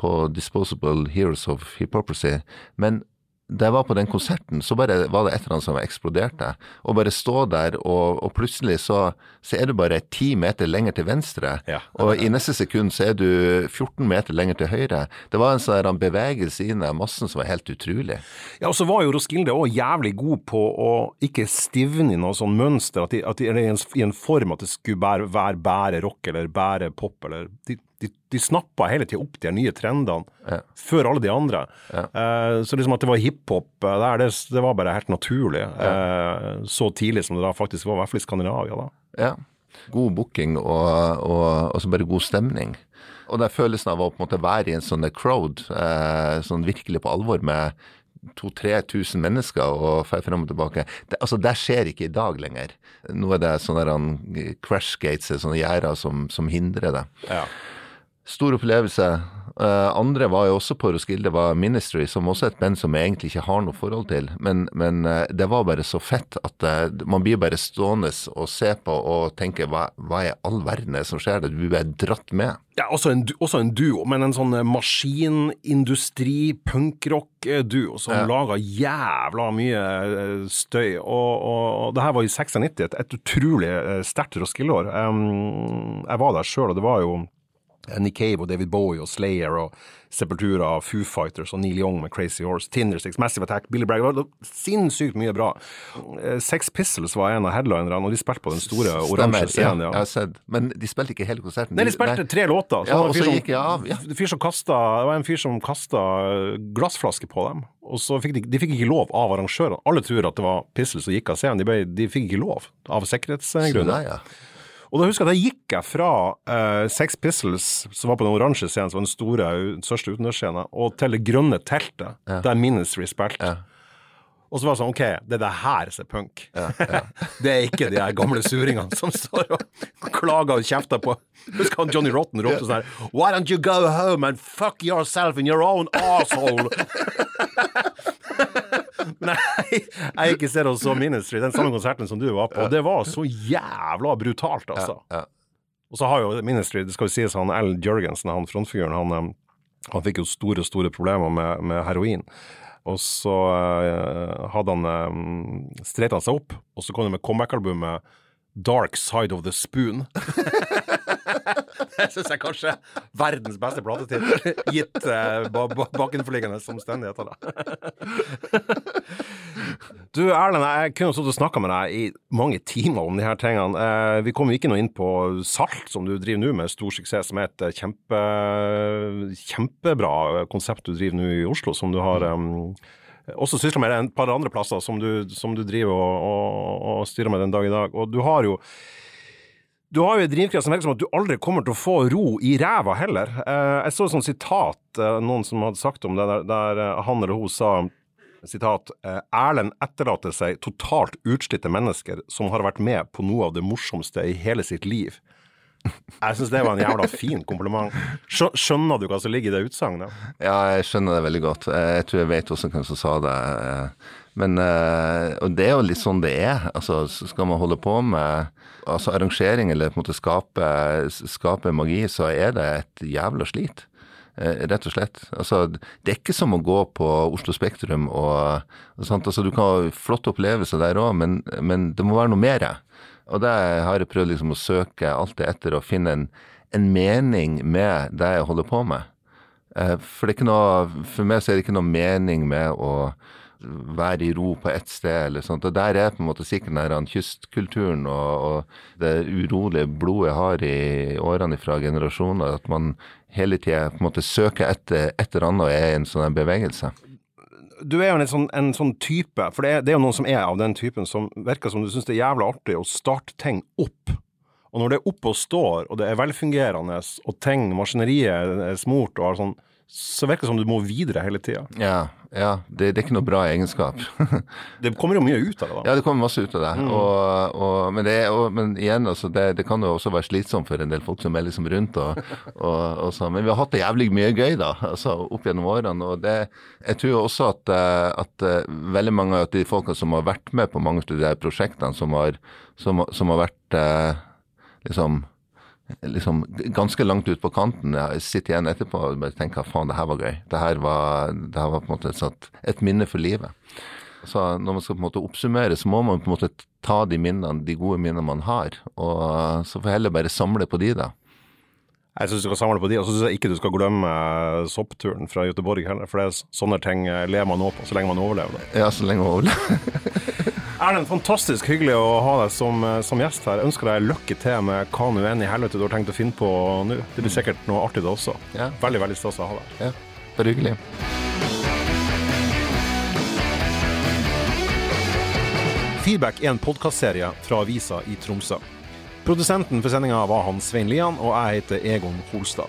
på Disposable Heroes of Hypocrisy, men da jeg var på den konserten, så bare var det et eller annet som eksploderte. Og bare stå der, og, og plutselig så, så, er du bare ti meter lenger til venstre. Ja. Og i neste sekund så er du 14 meter lenger til høyre. Det var en sånn bevegelse inn i massen som var helt utrolig. Ja, og så var jo Roskilde òg jævlig god på å ikke stivne i noe sånn mønster, at de, at de i en, i en, form at det skulle være, være bære rock eller bære pop. eller de, de, de snappa hele tida opp de nye trendene ja. før alle de andre. Ja. Uh, så liksom at det var hiphop uh, der, det, det, var bare helt naturlig. Uh, så tidlig som det da faktisk var, i hvert fall i Skandinavia. da. Ja. God booking og, og, og så bare god stemning. Og den følelsen av å på en måte være i en sånn crowd, sånn virkelig på alvor med 2000-3000 mennesker og frem og tilbake. Det, altså, det skjer ikke i dag lenger. Nå er det sånne crash gates, sånne gjerder som, som hindrer det. Ja. Stor opplevelse. Uh, andre var jo også på Roskilde, var Ministry, som også er et band som jeg egentlig ikke har noe forhold til. Men, men uh, det var bare så fett at uh, man blir bare stående og se på og tenke hva, hva i all verden er det som skjer? Du blir bare dratt med. Ja, også en, også en duo, men en sånn maskinindustri, punkrock-duo som ja. laga jævla mye støy. Og, og, og, det her var i 96, et, et utrolig sterkt Roskilde-år. Um, jeg var der sjøl, og det var jo Nick Cave og David Bowie og Slayer og Sepultura, Foo Fighters og Neil Young med Crazy Horse, Tinder Six, Massive Attack, Billy Bragg. Det var sinnssykt mye bra. Eh, Sex Pistols var en av headlinerne, og de spilte på den store oransje scenen. Ja. Jeg har sett, men de spilte ikke hele konserten? Nei, de spilte Nei. tre låter. Ja, og så gikk jeg av. Ja. Fyr som kastet, det var en fyr som kasta glassflaske på dem, og så fikk de, de fikk ikke lov av arrangørene. Alle tror at det var Pistols som gikk av scenen, de, de fikk ikke lov av sikkerhetsgrunner. Og da husker jeg da gikk jeg fra uh, Sex Pistols, som var på den oransje scenen, som var den store, største utendørsscenen, og til det grønne teltet, ja. der Ministry spilte. Ja. Og så var det sånn, OK, det er det her som er punk. Ja, ja. det er ikke de her gamle suringene som står og klager og kjefter på Husker han Johnny Rotten ropte sånn her Why don't you go home and fuck yourself in your own asshole? Nei, jeg ikke ser oss som Ministry, den samme konserten som du var på. Og det var så jævla brutalt, altså. Ja, ja. Og så har jo Ministry, det skal jo sies han Al Jørgensen, han frontfiguren, han, han fikk jo store, store problemer med, med heroin. Og så uh, hadde han um, streit han seg opp, og så kom det med comeback-albumet Dark Side of the Spoon. det syns jeg kanskje er verdens beste platetittel, gitt uh, bakenforliggende omstendigheter. du Erlend, jeg kunne sittet og snakka med deg i mange timer om de her tingene. Uh, vi kom jo ikke noe inn på Salt, som du driver nå med stor suksess, som er et kjempe, kjempebra konsept du driver nå i Oslo, som du har um, også sysler med et par andre plasser som du, som du driver og, og, og, styrer med den dag i dag. Og du har jo du har jo en drivkraft som virker som at du aldri kommer til å få ro i ræva heller. Eh, jeg så et sånt sitat, eh, noen som hadde sagt om det, der, eh, han eller hun sa sitat Erlend etterlater seg totalt utslitte mennesker som har vært med på noe av det morsomste i hele sitt liv. Jeg syns det var en jævla fin kompliment. Skjønner du hva som ligger i det utsagnet? Ja, jeg skjønner det veldig godt. Jeg tror jeg vet også hvem som sa det. Men Og det er jo litt sånn det er. Altså, skal man holde på med altså arrangering eller på en måte skape, skape magi, så er det et jævla slit. Eh, rett og slett. Altså, det er ikke som å gå på Oslo Spektrum og, og sånt. Altså, du kan ha flotte opplevelser der òg, men, men, det må være noe mer. Og det har jeg prøvd liksom å søke alltid etter å finne en, en mening med det jeg holder på med. Eh, for, noe, for meg så er det ikke noe mening med å være i ro på ett sted. eller sånt. Og Der er på en måte sikkert den kystkulturen og, og, det urolige blodet jeg har i årene fra generasjoner. At man hele tida søker etter et eller annet og er i en sånn bevegelse. Du er jo en sånn, en sånn type, for det er, det er, jo noen som er av den typen, som virker som du syns det er jævlig artig å starte ting opp. Og når det er oppe og står, og det er velfungerende, og ting, maskineriet er smurt og har sånn så virker det som du må videre hele tida. Ja, ja. Det, det, er ikke noe bra egenskap. det kommer jo mye ut av det, da. Ja, det kommer masse ut av det. Mm. Og, og, men, det og, men, igjen, altså, det, det, kan jo også være slitsomt for en del folk som er liksom rundt. og, sånn. Men vi har hatt det jævlig mye gøy da, altså, opp gjennom årene. Og det, jeg tror også at, eh, at eh, veldig mange av de folkene som har vært med på mange av de prosjektene, som har, som, som har vært eh, liksom liksom ganske langt ut på kanten. Jeg sitter igjen etterpå og bare tenker faen, det her var gøy. Det her var, det her var på en måte et, et, minne for livet. Så når man skal på en måte oppsummere, så må man på en måte ta de minnene, de gode minnene man har. Og så får jeg heller bare samle på de, da. Jeg syns du skal samle på de, og så syns jeg ikke du skal glemme soppturen fra Göteborg heller. For det er sånne ting lever man nå på så lenge man overlever. Da. Ja, så lenge man overlever. Erlend, fantastisk hyggelig å ha deg som, eh, som gjest her. Jeg ønsker deg lykke til med hva nå enn i helvete du har tenkt å finne på nå. Det blir sikkert noe artig det også. Ja. Veldig, veldig stas å ha deg Ja, bare hyggelig. Feedback er en podkastserie fra avisa i Tromsø. Produsenten for sendinga var han Svein Lian, og jeg heter Egon Holstad.